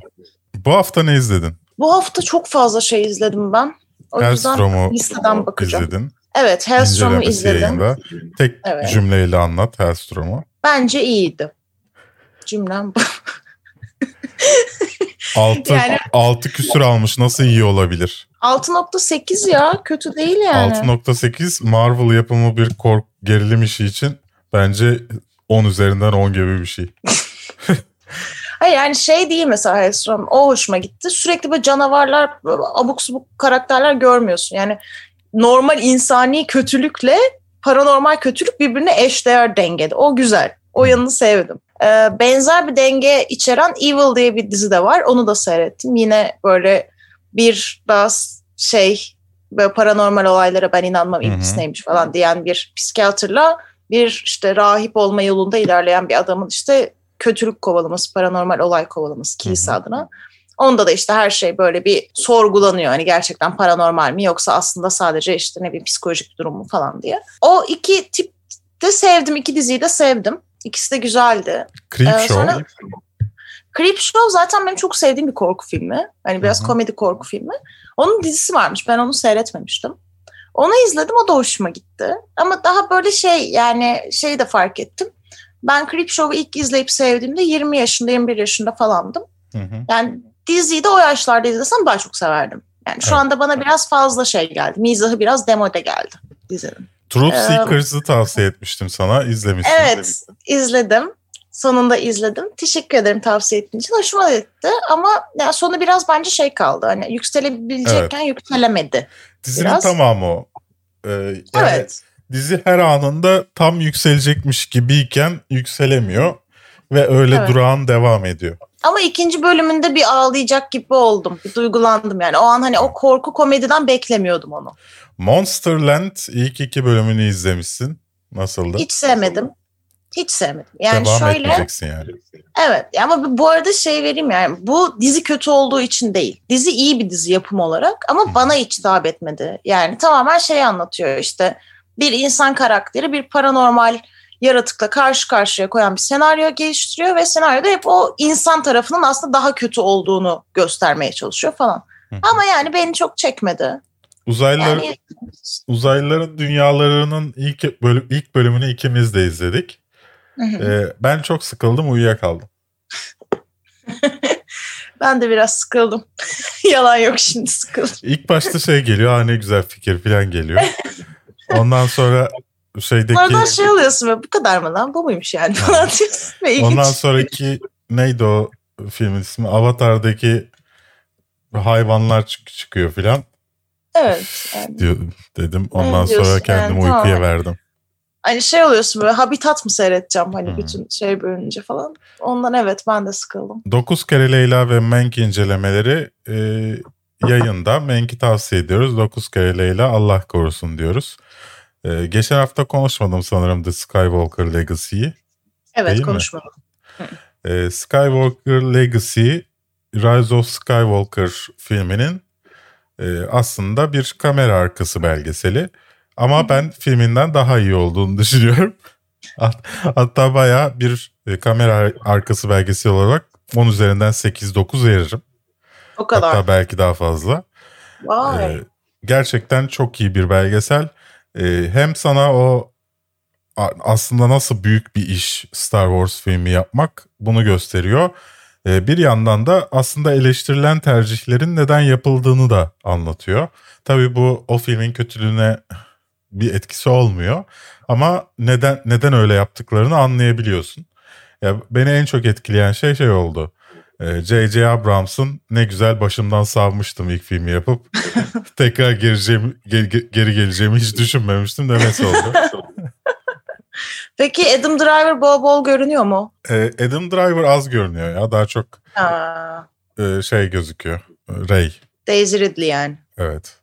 Bu hafta ne izledin? Bu hafta çok fazla şey izledim ben. O yüzden listeden bakacağım. izledin. Evet, Hellstrom'u izledim. Yayında. Tek evet. cümleyle anlat Hellstrom'u. Bence iyiydi. Cümlem bu. altı, yani, altı küsür almış. Nasıl iyi olabilir? 6.8 ya. Kötü değil yani. 6.8 Marvel yapımı bir kork gerilim işi için bence 10 üzerinden 10 gibi bir şey. Hayır yani şey değil mesela Hellstrom o hoşuma gitti. Sürekli böyle canavarlar, abuk subuk karakterler görmüyorsun. Yani normal insani kötülükle paranormal kötülük birbirine eşdeğer dengede. O güzel. O yanını sevdim. Ee, benzer bir denge içeren Evil diye bir dizi de var. Onu da seyrettim. Yine böyle bir daha şey böyle paranormal olaylara ben inanmam ilgisi neymiş falan diyen bir psikiyatrla bir işte rahip olma yolunda ilerleyen bir adamın işte kötülük kovalaması, paranormal olay kovalaması kilise adına. Onda da işte her şey böyle bir sorgulanıyor. Hani gerçekten paranormal mi yoksa aslında sadece işte ne bir psikolojik bir durum mu falan diye. O iki tip de sevdim. iki diziyi de sevdim. İkisi de güzeldi. Creep ee, Show. Creep Show zaten benim çok sevdiğim bir korku filmi. Hani biraz Hı-hı. komedi korku filmi. Onun dizisi varmış. Ben onu seyretmemiştim. Onu izledim. O da hoşuma gitti. Ama daha böyle şey yani şeyi de fark ettim. Ben Creep Show'u ilk izleyip sevdiğimde 20 yaşında 21 yaşında falandım. Hı hı. Yani diziyi de o yaşlarda izlesem daha çok severdim. Yani şu evet. anda bana biraz fazla şey geldi. Mizahı biraz demode geldi dizinin. Truth ee, Seekers'ı tavsiye etmiştim sana. İzlemişsin. Evet izledim. Sonunda izledim. Teşekkür ederim tavsiye ettiğin için. Hoşuma gitti ama yani sonu biraz bence şey kaldı. Hani yükselebilecekken evet. yükselemedi. Dizinin biraz. tamamı o. Ee, yani evet. Dizi her anında tam yükselecekmiş gibiyken yükselemiyor ve öyle evet. durağan devam ediyor. Ama ikinci bölümünde bir ağlayacak gibi oldum. Bir duygulandım yani. O an hani o korku komediden beklemiyordum onu. Monsterland ilk iki bölümünü izlemişsin. Nasıldı? Hiç sevmedim. Hiç sevmedim. Yani Devam şöyle. etmeyeceksin yani. Evet ama bu arada şey vereyim yani bu dizi kötü olduğu için değil. Dizi iyi bir dizi yapım olarak ama bana hiç hitap etmedi. Yani tamamen şey anlatıyor işte bir insan karakteri bir paranormal yaratıkla karşı karşıya koyan bir senaryo geliştiriyor ve senaryoda hep o insan tarafının aslında daha kötü olduğunu göstermeye çalışıyor falan. Ama yani beni çok çekmedi. Uzaylılar yani... uzaylıların dünyalarının ilk bölüm ilk bölümünü ikimiz de izledik. Ee, ben çok sıkıldım, uyuyakaldım. ben de biraz sıkıldım. Yalan yok şimdi sıkıldım. İlk başta şey geliyor, ha ne güzel fikir falan geliyor. Ondan sonra şeydeki... Bunlardan şey alıyorsun ve bu kadar mı lan? Bu muymuş yani? Falan diyorsun. Ondan sonraki neydi o filmin ismi? Avatar'daki hayvanlar çık çıkıyor filan. Evet. Yani. Diyor, dedim. Ondan Evet, sonra kendimi Yani, uykuya tamam. verdim. Hani şey oluyorsun böyle Habitat mı seyredeceğim hani Hı. bütün şey bölünce falan. Ondan evet ben de sıkıldım. 9 kere Leyla ve Menk incelemeleri e, yayında. Menk'i tavsiye ediyoruz. 9 kere Leyla Allah korusun diyoruz. E, geçen hafta konuşmadım sanırım The Skywalker Legacy'yi. Evet Değil konuşmadım. E, Skywalker Legacy Rise of Skywalker filminin e, aslında bir kamera arkası belgeseli. Ama ben filminden daha iyi olduğunu düşünüyorum. Hat- Hatta bayağı bir e, kamera arkası belgesel olarak 10 üzerinden 8-9 veririm. O kadar. Hatta belki daha fazla. Vay. Ee, gerçekten çok iyi bir belgesel. Ee, hem sana o aslında nasıl büyük bir iş Star Wars filmi yapmak bunu gösteriyor. Ee, bir yandan da aslında eleştirilen tercihlerin neden yapıldığını da anlatıyor. Tabii bu o filmin kötülüğüne bir etkisi olmuyor. Ama neden neden öyle yaptıklarını anlayabiliyorsun. Ya beni en çok etkileyen şey şey oldu. Ee, J.J. Abrams'ın ne güzel başımdan savmıştım ilk filmi yapıp tekrar geleceğim, ge- geri geleceğimi hiç düşünmemiştim demesi oldu. Peki Adam Driver bol bol görünüyor mu? Ee, Adam Driver az görünüyor ya daha çok Ha, e, şey gözüküyor. Ray Daisy Ridley yani. evet.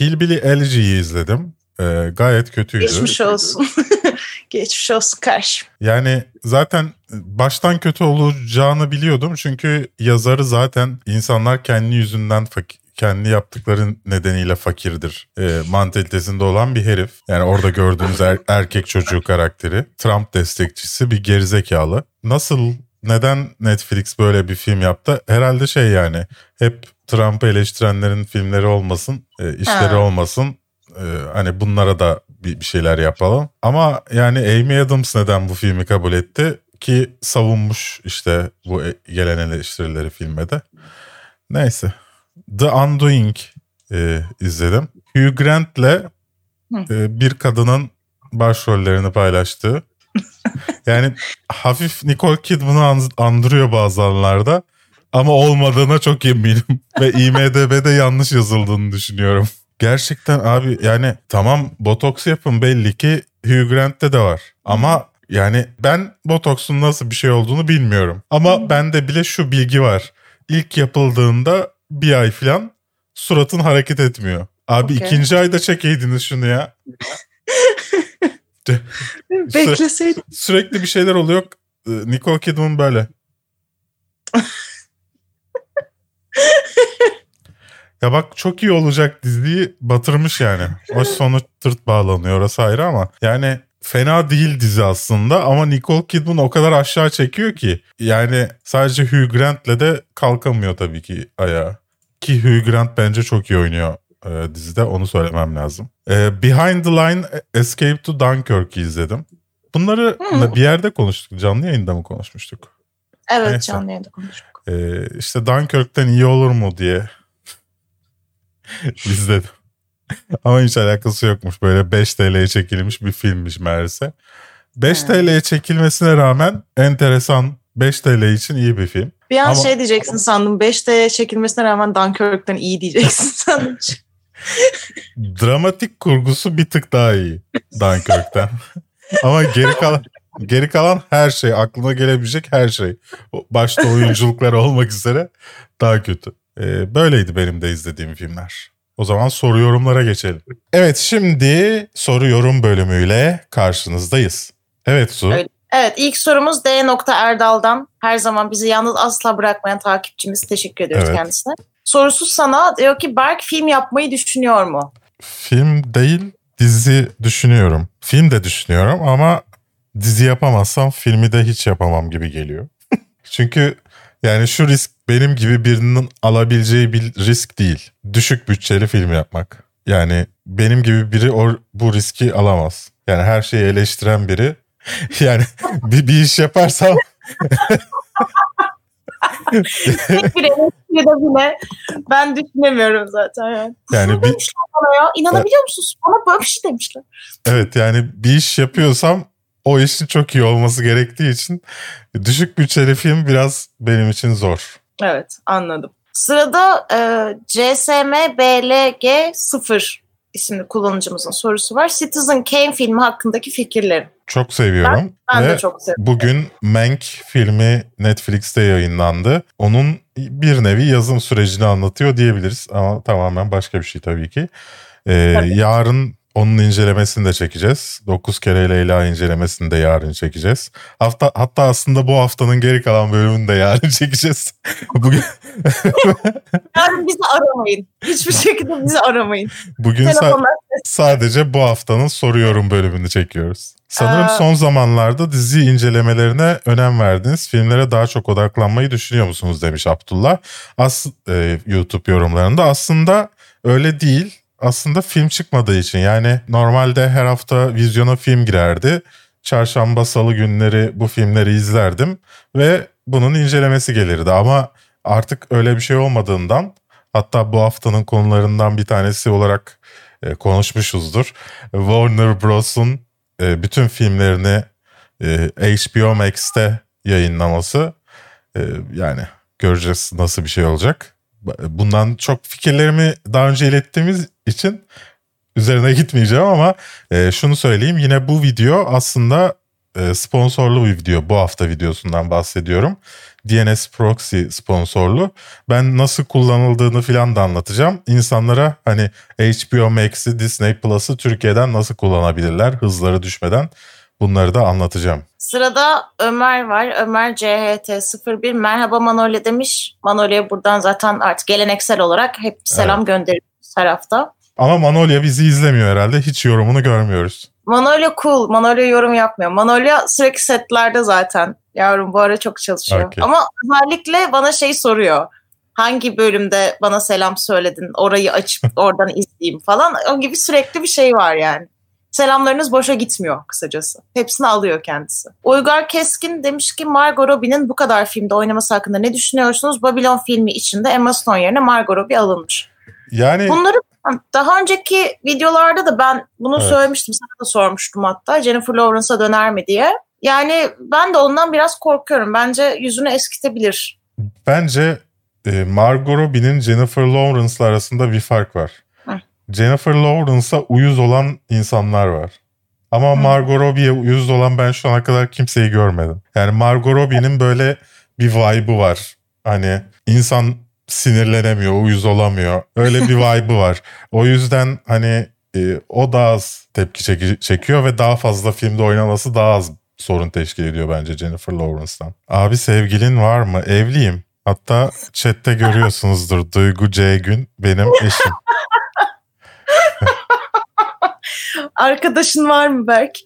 Hillbilly Elegy'yi izledim. Ee, gayet kötüydü. Geçmiş olsun. Geçmiş olsun karşı. Yani zaten baştan kötü olacağını biliyordum. Çünkü yazarı zaten insanlar kendi yüzünden fakir, kendi yaptıkları nedeniyle fakirdir. E, mantalitesinde olan bir herif. Yani orada gördüğünüz er- erkek çocuğu karakteri. Trump destekçisi bir gerizekalı. Nasıl neden Netflix böyle bir film yaptı? Herhalde şey yani hep Trump'ı eleştirenlerin filmleri olmasın, e, işleri Ha. olmasın. E, hani bunlara da bir, bir şeyler yapalım. Ama yani Amy Adams neden bu filmi kabul etti? Ki savunmuş işte bu e- gelen eleştirileri filme de. Neyse. The Undoing e, izledim. Hugh Grant'le e, bir kadının başrollerini paylaştığı. yani hafif Nicole Kidman'ı an- andırıyor bazı anlarda. Ama olmadığına çok eminim. Ve IMDB'de yanlış yazıldığını düşünüyorum. Gerçekten abi yani tamam botoks yapın belli ki Hugh Grant'te de var. Ama yani ben botoksun nasıl bir şey olduğunu bilmiyorum. Ama bende bile şu bilgi var. İlk yapıldığında bir ay falan suratın hareket etmiyor. Abi Okey. ikinci ayda çekeydiniz şunu ya. Bekleseydim. Sürekli bir şeyler oluyor. Ee, Nicole Kidman böyle. ya bak çok iyi olacak diziyi batırmış yani. O sonu tırt bağlanıyor orası ayrı ama. Yani fena değil dizi aslında ama Nicole Kidman o kadar aşağı çekiyor ki. Yani sadece Hugh Grant'le de kalkamıyor tabii ki ayağa. Ki Hugh Grant bence çok iyi oynuyor e, dizide onu söylemem lazım. E, Behind the Line Escape to Dunkirk'ü izledim. Bunları Hı. bir yerde konuştuk. Canlı yayında mı konuşmuştuk? Evet Neyse. canlı yayında konuştuk. Ee, işte Dunkirk'ten iyi olur mu diye izledim. Ama hiç alakası yokmuş. Böyle 5 TL'ye çekilmiş bir filmmiş meğerse. 5 Hmm. TL'ye çekilmesine rağmen enteresan 5 TL için iyi bir film. Bir an Ama- şey diyeceksin sandım. 5D'ye çekilmesine rağmen Dunkirk'ten iyi diyeceksin sandım. Dramatik kurgusu bir tık daha iyi Dunkirk'ten. Ama geri kalan geri kalan her şey aklına gelebilecek her şey. Başta oyunculuklar olmak üzere daha kötü. Ee, böyleydi benim de izlediğim filmler. O zaman soru yorumlara geçelim. Evet şimdi soru yorum bölümüyle karşınızdayız. Evet Su. Öyle. Evet ilk sorumuz D. Erdal'dan. Her zaman bizi yalnız asla bırakmayan takipçimiz. Teşekkür ediyoruz Evet. kendisine. Sorusu sana diyor ki Berk film yapmayı düşünüyor mu? Film değil dizi düşünüyorum. Film de düşünüyorum ama dizi yapamazsam filmi de hiç yapamam gibi geliyor. Çünkü yani şu risk benim gibi birinin alabileceği bir risk değil. Düşük bütçeli film yapmak. Yani benim gibi biri o, bu riski alamaz. Yani her şeyi eleştiren biri. Yani bir, bir iş yaparsam Tek bir eleştiri Türkiye'de bile ben düşünemiyorum zaten yani. Yani bir, bana ya. İnanabiliyor musunuz? Bana böyle bir şey demişler. Evet yani bir iş yapıyorsam o işin çok iyi olması gerektiği için düşük bütçeli film biraz benim için zor. Evet anladım. Sırada e, CSM BLG 0 isimli kullanıcımızın sorusu var. Citizen Kane filmi hakkındaki fikirlerim. Çok seviyorum. Ben, ben de çok seviyorum. Bugün Mank filmi Netflix'te yayınlandı. Onun bir nevi yazım sürecini anlatıyor diyebiliriz ama tamamen başka bir şey tabii ki. Ee, tabii. Yarın onun incelemesini de çekeceğiz. 9 kere Leyla incelemesini de yarın çekeceğiz. Hafta hatta aslında bu haftanın geri kalan bölümünü de yarın çekeceğiz. Bugün yarın bizi aramayın. Hiçbir şekilde bizi aramayın. Bugün sa- sadece bu haftanın soruyorum bölümünü çekiyoruz. Sanırım ee... son zamanlarda dizi incelemelerine önem verdiniz. Filmlere daha çok odaklanmayı düşünüyor musunuz demiş Abdullah. As e, YouTube yorumlarında aslında öyle değil aslında film çıkmadığı için yani normalde her hafta vizyona film girerdi. Çarşamba salı günleri bu filmleri izlerdim ve bunun incelemesi gelirdi ama artık öyle bir şey olmadığından hatta bu haftanın konularından bir tanesi olarak e, konuşmuşuzdur. Warner Bros'un e, bütün filmlerini e, HBO Max'te yayınlaması yani göreceğiz nasıl bir şey olacak. Bundan çok fikirlerimi daha önce ilettiğimiz için üzerine gitmeyeceğim ama e, şunu söyleyeyim. Yine bu video aslında e, sponsorlu bir video. Bu hafta videosundan bahsediyorum. DNS Proxy sponsorlu. Ben nasıl kullanıldığını filan da anlatacağım. İnsanlara hani HBO Max'i, Disney Plus'ı Türkiye'den nasıl kullanabilirler hızları düşmeden bunları da anlatacağım. Sırada Ömer var. Ömer CHT01 merhaba Manolya demiş. Manolya'ya buradan zaten artık geleneksel olarak hep selam evet. gönderiyoruz her hafta. Ama Manolya bizi izlemiyor herhalde. Hiç yorumunu görmüyoruz. Manolya cool. Manolya yorum yapmıyor. Manolya sürekli setlerde zaten. Yavrum bu ara çok çalışıyor. Okay. Ama özellikle bana şey soruyor. Hangi bölümde bana selam söyledin? Orayı açıp oradan izleyeyim falan. O gibi sürekli bir şey var yani. Selamlarınız boşa gitmiyor kısacası. Hepsini alıyor kendisi. Uygar Keskin demiş ki Margot Robbie'nin bu kadar filmde oynaması hakkında ne düşünüyorsunuz? Babylon filmi içinde Emma Stone yerine Margot Robbie alınmış. Yani Bunları daha önceki videolarda da ben bunu evet. söylemiştim. Sana da sormuştum hatta. Jennifer Lawrence'a döner mi diye. Yani ben de ondan biraz korkuyorum. Bence yüzünü eskitebilir. Bence e, Margot Robbie'nin Jennifer Lawrence'la arasında bir fark var. Jennifer Lawrence'a uyuz olan insanlar var. Ama. Margot Robbie'ye uyuz olan ben şu ana kadar kimseyi görmedim. Yani Margot Robbie'nin böyle bir vibe'ı var. Hani insan sinirlenemiyor, uyuz olamıyor. Öyle bir vibe'ı var. O yüzden hani e, o daha az tepki çeki, çekiyor ve daha fazla filmde oynaması daha az sorun teşkil ediyor bence Jennifer Lawrence'dan. Abi sevgilin var mı? Evliyim. Hatta chatte görüyorsunuzdur Duygu C. Gün benim eşim. Arkadaşın var mı Berk?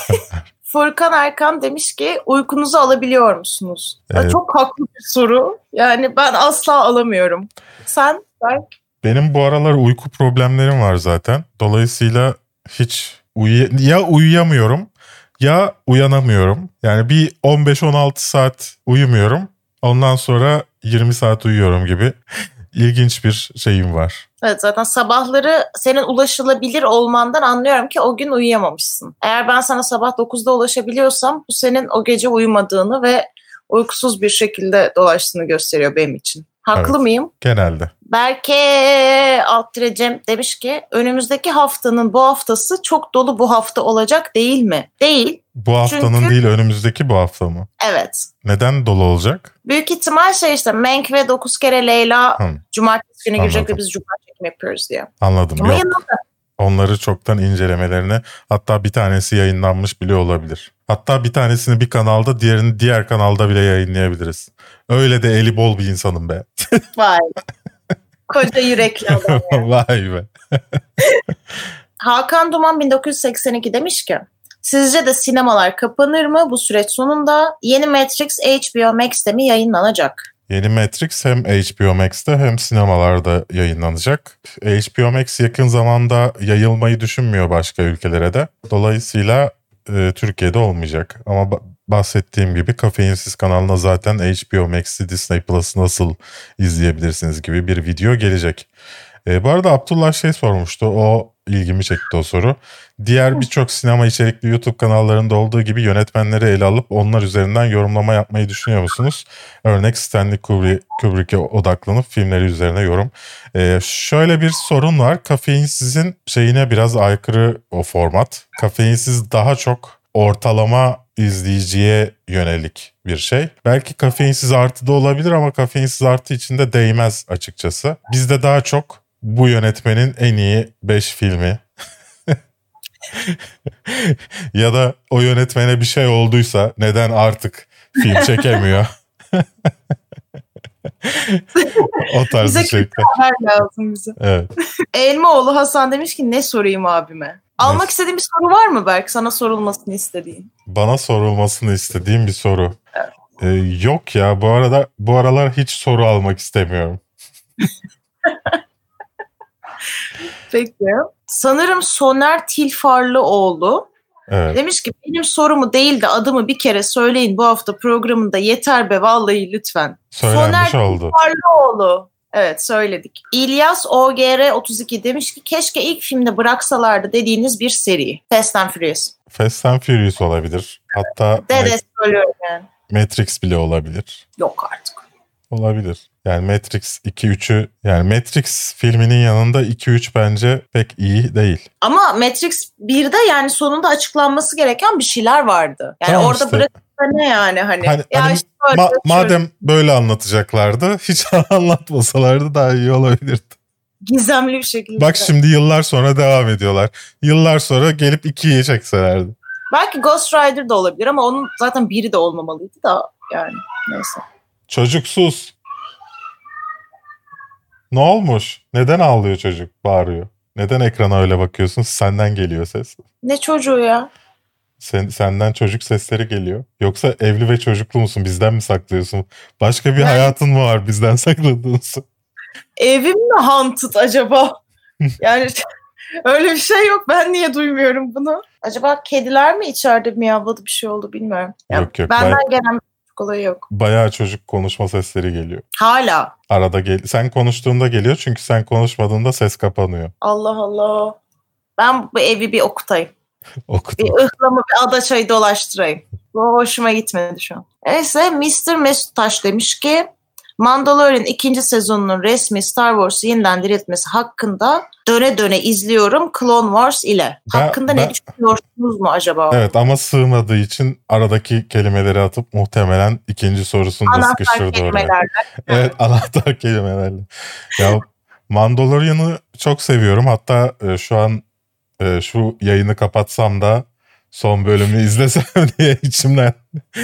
Furkan Erkan demiş ki uykunuzu alabiliyor musunuz? Evet. Çok haklı bir soru. Yani ben asla alamıyorum. Sen Berk? Benim bu aralar uyku problemlerim var zaten. Dolayısıyla hiç uy ya uyuyamıyorum ya uyanamıyorum. Yani bir 15-16 saat uyumuyorum. Ondan sonra 20 saat uyuyorum gibi ilginç bir şeyim var. Evet zaten sabahları senin ulaşılabilir olmandan anlıyorum ki o gün uyuyamamışsın. Eğer ben sana sabah 9'da ulaşabiliyorsam bu senin o gece uyumadığını ve uykusuz bir şekilde dolaştığını gösteriyor benim için. Haklı evet, mıyım? Genelde. Berke Alttire Cem demiş ki önümüzdeki haftanın bu haftası çok dolu bu hafta olacak değil mi? Değil. Bu haftanın Çünkü... değil önümüzdeki bu hafta mı? Evet. Neden dolu olacak? Büyük ihtimal şey işte Menk ve 9 kere Leyla hmm. cumartesi günü girecek ve biz cumartesi çekim yapıyoruz diye. Anladım. Ama Yok. Yanında. Onları çoktan incelemelerine hatta bir tanesi yayınlanmış bile olabilir. Hatta bir tanesini bir kanalda diğerini diğer kanalda bile yayınlayabiliriz. Öyle de eli bol bir insanım be. Vay. Koca yürekli adam ya. Vay be. Hakan Duman 1982 demiş ki Sizce de sinemalar kapanır mı bu süreç sonunda? Yeni Matrix HBO Max'te mi yayınlanacak? Yeni Matrix hem HBO Max'te hem sinemalarda yayınlanacak. HBO Max yakın zamanda yayılmayı düşünmüyor başka ülkelere de. Dolayısıyla e, Türkiye'de olmayacak. Ama bahsettiğim gibi Kafeinsiz kanalına zaten HBO Max'i Disney Plus'ı nasıl izleyebilirsiniz gibi bir video gelecek. E, bu arada Abdullah şey sormuştu. O ilgimi çekti o soru. Diğer birçok sinema içerikli YouTube kanallarında olduğu gibi yönetmenleri ele alıp onlar üzerinden yorumlama yapmayı düşünüyor musunuz? Örnek Stanley Kubrick'e odaklanıp filmleri üzerine yorum. Ee, şöyle bir sorun var. Kafeinsizin şeyine biraz aykırı o format. Kafeinsiz daha çok ortalama izleyiciye yönelik bir şey. Belki kafeinsiz artı da olabilir ama kafeinsiz artı içinde değmez açıkçası. Bizde daha çok bu yönetmenin en iyi 5 filmi ya da o yönetmene bir şey olduysa neden artık film çekemiyor? o tarz bize içerikler. lazım bize. Evet. Elmaoğlu Hasan demiş ki ne sorayım abime? Almak istediğin bir soru var mı Berk? Sana sorulmasını istediğin. Bana sorulmasını istediğim bir soru. Evet. Ee, yok ya bu arada bu aralar hiç soru almak istemiyorum. Peki. Sanırım Soner Tilfarlıoğlu Evet. demiş ki benim sorumu değil de adımı bir kere söyleyin bu hafta programında yeter be vallahi lütfen. Söylenmiş Soner oldu. Tilfarlıoğlu. Evet söyledik. İlyas OGR 32 demiş ki keşke ilk filmde bıraksalardı dediğiniz bir seri. Fast and Furious. Fast and Furious olabilir. Hatta Dede Ma- söylüyorum yani. Matrix bile olabilir. Yok artık. Olabilir. Yani Matrix 2-3'ü yani Matrix filminin yanında 2-3 bence pek iyi değil. Ama Matrix 1'de yani sonunda açıklanması gereken bir şeyler vardı. Yani Tamam orada işte. bırakıp ne yani hani. Hani- ya hani işte böyle Ma- şöyle- madem böyle anlatacaklardı hiç anlatmasalardı daha iyi olabilirdi. gizemli bir şekilde. Bak şimdi yıllar sonra devam ediyorlar. Yıllar sonra gelip 2'yi çekselerdi. Belki Ghost Rider da olabilir ama onun zaten biri de olmamalıydı da yani neyse. Çocuksuz. Ne olmuş? Neden ağlıyor çocuk? Bağırıyor. Neden ekrana öyle bakıyorsun? Senden geliyor ses. Ne çocuğu ya? Sen, senden çocuk sesleri geliyor. Yoksa evli ve çocuklu musun? Bizden mi saklıyorsun? Başka bir hayatın mı var bizden sakladığınız? Evim mi haunted acaba? yani öyle bir şey yok. Ben niye duymuyorum bunu? Acaba kediler mi içeride miyavladı bir şey oldu bilmiyorum. Ya Yok, yok, Benden ben- gelen olayı yok. Bayağı çocuk konuşma sesleri geliyor. Hala. Arada gel sen konuştuğunda geliyor çünkü sen konuşmadığında ses kapanıyor. Allah Allah. Ben bu evi bir okutayım. Okudum. Bir ıhlamı bir adaçayı dolaştırayım. Bu hoşuma gitmedi şu an. Neyse Mr. Mesut Taş demiş ki Mandalorian ikinci sezonunun resmi Star Wars'u yeniden diriltmesi hakkında döne döne izliyorum Clone Wars ile. Ben- hakkında ben- ne düşünüyorsunuz mu acaba? Evet ama sığmadığı için aradaki kelimeleri atıp muhtemelen ikinci sorusunu da sıkıştırdı oraya. Evet anahtar kelimelerle. Ya Mandalorian'ı çok seviyorum. Hatta e, şu an e, şu yayını kapatsam da son bölümü izlesem diye içimden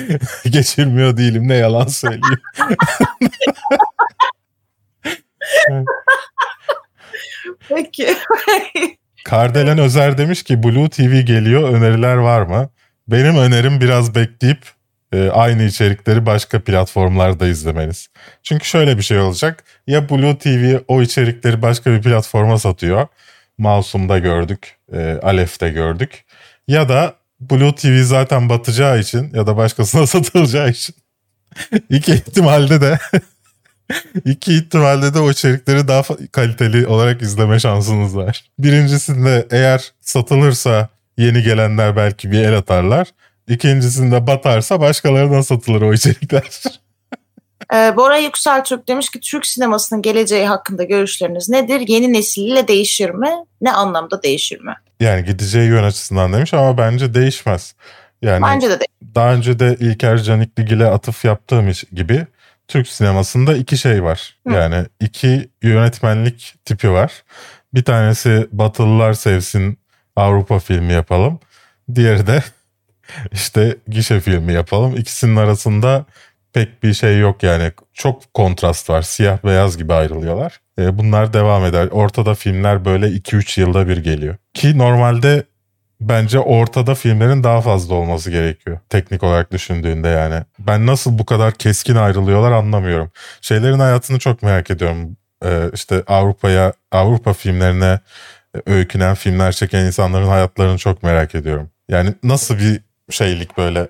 geçirmiyor değilim. Ne yalan söyleyeyim. Peki. Kardelen Özer demiş ki Blue TV geliyor öneriler var mı? Benim önerim biraz bekleyip e, aynı içerikleri başka platformlarda izlemeniz. Çünkü şöyle bir şey olacak. Ya Blue TV o içerikleri başka bir platforma satıyor. Masum'da gördük, e, Alef'te gördük. Ya da Blue TV zaten batacağı için ya da başkasına satılacağı için iki ihtimalde de iki ihtimalde de o içerikleri daha kaliteli olarak izleme şansınız var. Birincisinde eğer satılırsa yeni gelenler belki bir el atarlar. İkincisinde batarsa başkalarına satılır o içerikler. Ee, Bora Yüksel Türk demiş ki Türk sinemasının geleceği hakkında görüşleriniz nedir? Yeni nesiliyle değişir mi? Ne anlamda değişir mi? Yani gideceği yön açısından demiş ama bence değişmez. Yani Bence de değil. daha önce de İlker Canikligil'e atıf yaptığım gibi Türk sinemasında iki şey var. Hı. Yani iki yönetmenlik tipi var. Bir tanesi Batılılar sevsin Avrupa filmi yapalım. Diğeri de işte gişe filmi yapalım. İkisinin arasında pek bir şey yok yani. Çok kontrast var. Siyah beyaz gibi ayrılıyorlar. E, bunlar devam eder. Ortada filmler böyle 2-3 yılda bir geliyor. Ki normalde bence ortada filmlerin daha fazla olması gerekiyor. Teknik olarak düşündüğünde yani. Ben nasıl bu kadar keskin ayrılıyorlar anlamıyorum. Şeylerin hayatını çok merak ediyorum. Ee, işte Avrupa'ya, Avrupa filmlerine e, öykünen filmler çeken insanların hayatlarını çok merak ediyorum. Yani nasıl bir şeylik böyle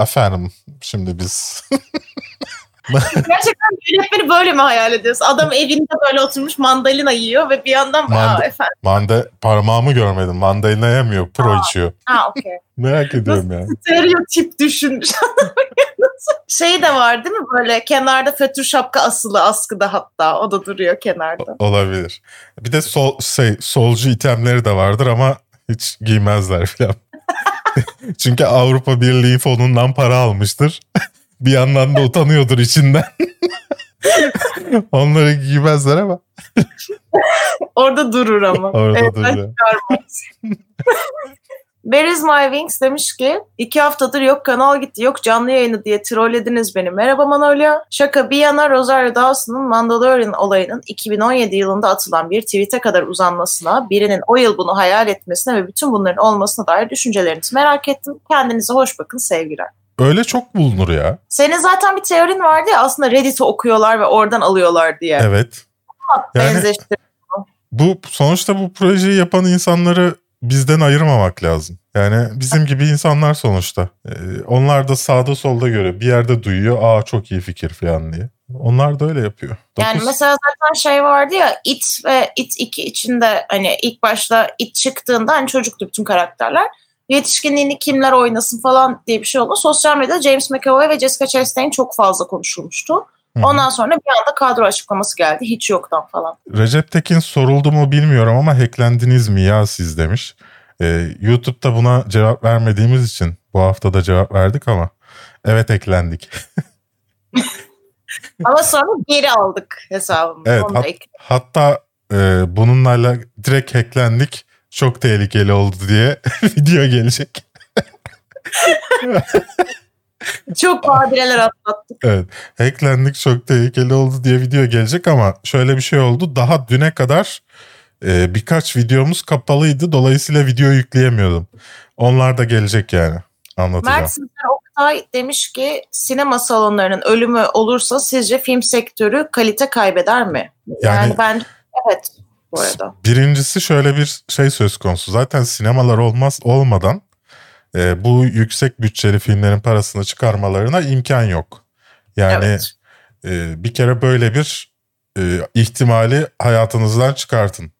efendim şimdi biz Gerçekten yönetmeni böyle mi hayal ediyorsun? Adam evinde böyle oturmuş mandalina yiyor ve bir yandan Manda- Aa, efendim. manda parmağımı görmedim. Mandalina yemiyor. Pro içiyor. Ha okey. Merak ediyorum yani. Stereotip düşünmüş. şey de var değil mi böyle kenarda fötür şapka asılı askıda hatta o da duruyor kenarda. Olabilir. Bir de sol, şey, solcu itemleri de vardır ama hiç giymezler falan. Çünkü Avrupa Birliği fonundan para almıştır. Bir yandan da utanıyordur içinden. Onları giymezler ama Orada durur ama. orada Evet, duruyor. Where is my wings demiş ki iki haftadır yok kanal gitti yok canlı yayını diye trollediniz beni. Merhaba Manolya. Şaka bir yana Rosario Dawson'ın Mandalorian olayının 2017 yılında atılan bir tweet'e kadar uzanmasına, birinin o yıl bunu hayal etmesine ve bütün bunların olmasına dair düşüncelerinizi merak ettim. Kendinize hoş bakın sevgiler. Öyle çok bulunur ya. Senin zaten bir teorin vardı ya aslında Reddit'i okuyorlar ve oradan alıyorlar diye. Evet. Yani Benzeştir. bu sonuçta bu projeyi yapan insanları bizden ayırmamak lazım. Yani bizim gibi insanlar sonuçta. Ee, onlar da sağda solda göre bir yerde duyuyor. Aa çok iyi fikir falan diye. Onlar da öyle yapıyor. Yani Dokuz- mesela zaten şey vardı ya It ve It 2 içinde hani ilk başta It çıktığında hani çocuktu bütün karakterler. Yetişkinliğini kimler oynasın falan diye bir şey oldu. Sosyal medyada James McAvoy ve Jessica Chastain çok fazla konuşulmuştu. Hı hı. Ondan sonra bir anda kadro açıklaması geldi. Hiç yoktan falan. Recep Tekin soruldu mu bilmiyorum ama hacklendiniz mi ya siz demiş. Ee, YouTube'da buna cevap vermediğimiz için bu hafta da cevap verdik ama evet hacklendik. Ama sonra geri aldık hesabımızı. Evet, hat- Hatta e, bununla direkt hacklendik. Çok tehlikeli oldu diye video gelecek. Çok badireler atlattık. Evet. Hacklendik çok tehlikeli oldu diye video gelecek ama şöyle bir şey oldu. Daha düne kadar e, birkaç videomuz kapalıydı. Dolayısıyla video yükleyemiyordum. Onlar da gelecek yani. Anlatacağım. Mert Oktay demiş ki sinema salonlarının ölümü olursa sizce film sektörü kalite kaybeder mi? Yani, Yani- ben evet bu arada. Birincisi şöyle bir şey söz konusu. Zaten sinemalar olmaz olmadan e, bu yüksek bütçeli filmlerin parasını çıkarmalarına imkan yok. Yani evet. e, bir kere böyle bir e, ihtimali hayatınızdan çıkartın.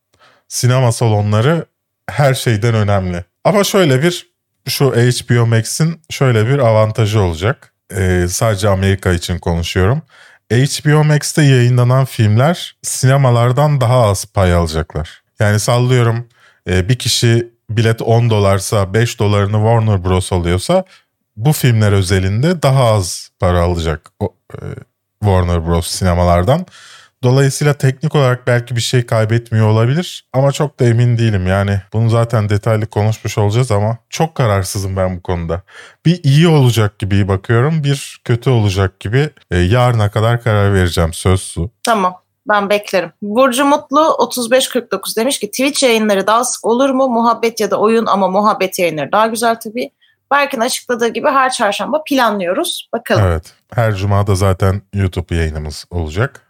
Sinema salonları her şeyden önemli. Ama şöyle bir şu HBO Max'in şöyle bir avantajı olacak. E, sadece Amerika için konuşuyorum. HBO Max'te yayınlanan filmler sinemalardan daha az pay alacaklar. Yani sallıyorum e, bir kişi bilet 10 dolarsa 5 dolarını Warner Bros. alıyorsa bu filmler özelinde daha az para alacak e, Warner Bros. sinemalardan. Dolayısıyla teknik olarak belki bir şey kaybetmiyor olabilir ama çok da emin değilim. Yani bunu zaten detaylı konuşmuş olacağız ama çok kararsızım ben bu konuda. Bir iyi olacak gibi bakıyorum, bir kötü olacak gibi. E, yarına kadar karar vereceğim söz su. Tamam. Ben beklerim. Burcu Mutlu 3549 demiş ki Twitch yayınları daha sık olur mu? Muhabbet ya da oyun ama muhabbet yayınları daha güzel tabii. Berk'in açıkladığı gibi her çarşamba planlıyoruz. Bakalım. Evet. Evet. Her cumada zaten YouTube yayınımız olacak.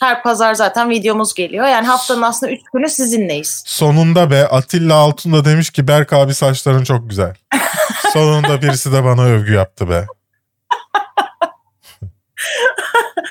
Her pazar zaten videomuz geliyor. Yani haftanın aslında 3 günü sizinleyiz. Sonunda be Atilla Altun da demiş ki Berk abi saçların çok güzel. Sonunda birisi de bana övgü yaptı be.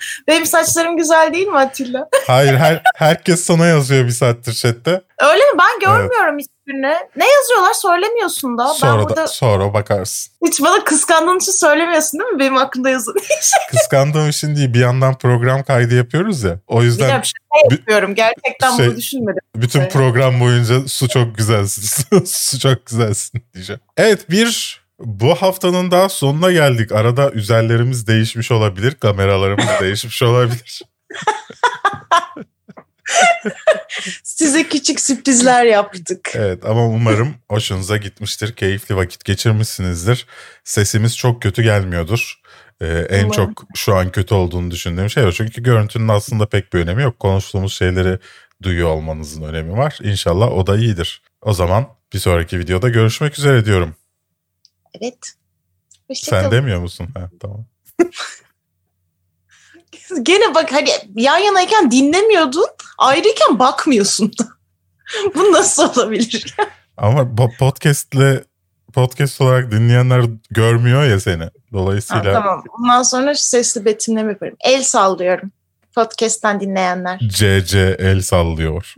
Benim saçlarım güzel değil mi Atilla? Hayır her, herkes sana yazıyor bir saattir chatte. Öyle mi? Ben görmüyorum hiçbirini. Ne yazıyorlar söylemiyorsun da. ben Sonra burada da sonra bakarsın. hiç bana kıskandığın için söylemiyorsun değil mi? Benim hakkında yazın. Kıskandığım için değil bir yandan program kaydı yapıyoruz ya. O yüzden Biliyorum şaka bir- yapıyorum. Gerçekten şey- bunu düşünmedim. bütün Evet. program boyunca su çok güzelsin. su çok güzelsin diyeceğim. Evet bir bu haftanın daha sonuna geldik. Arada üzerlerimiz değişmiş olabilir. Kameralarımız değişmiş olabilir. Size küçük sürprizler yaptık. Evet ama umarım hoşunuza gitmiştir. Keyifli vakit geçirmişsinizdir. Sesimiz çok kötü gelmiyordur. Ee, en Umarım. çok şu an kötü olduğunu düşündüğüm şey o. Çünkü görüntünün aslında pek bir önemi yok. Konuştuğumuz şeyleri duyuyor olmanızın önemi var. İnşallah o da iyidir. O zaman bir sonraki videoda görüşmek üzere diyorum. Evet. Hoşçakalın. Sen demiyor musun? Ha, tamam. Gene bak hani yan yanayken dinlemiyordun, ayrıyken bakmıyorsun da. Bu nasıl olabilir? Ama podcast'le podcast olarak dinleyenler görmüyor ya seni. Dolayısıyla... Ha, tamam. Bundan sonra sesli betimleme yaparım. El sallıyorum. Podcast'ten dinleyenler. CC el sallıyor.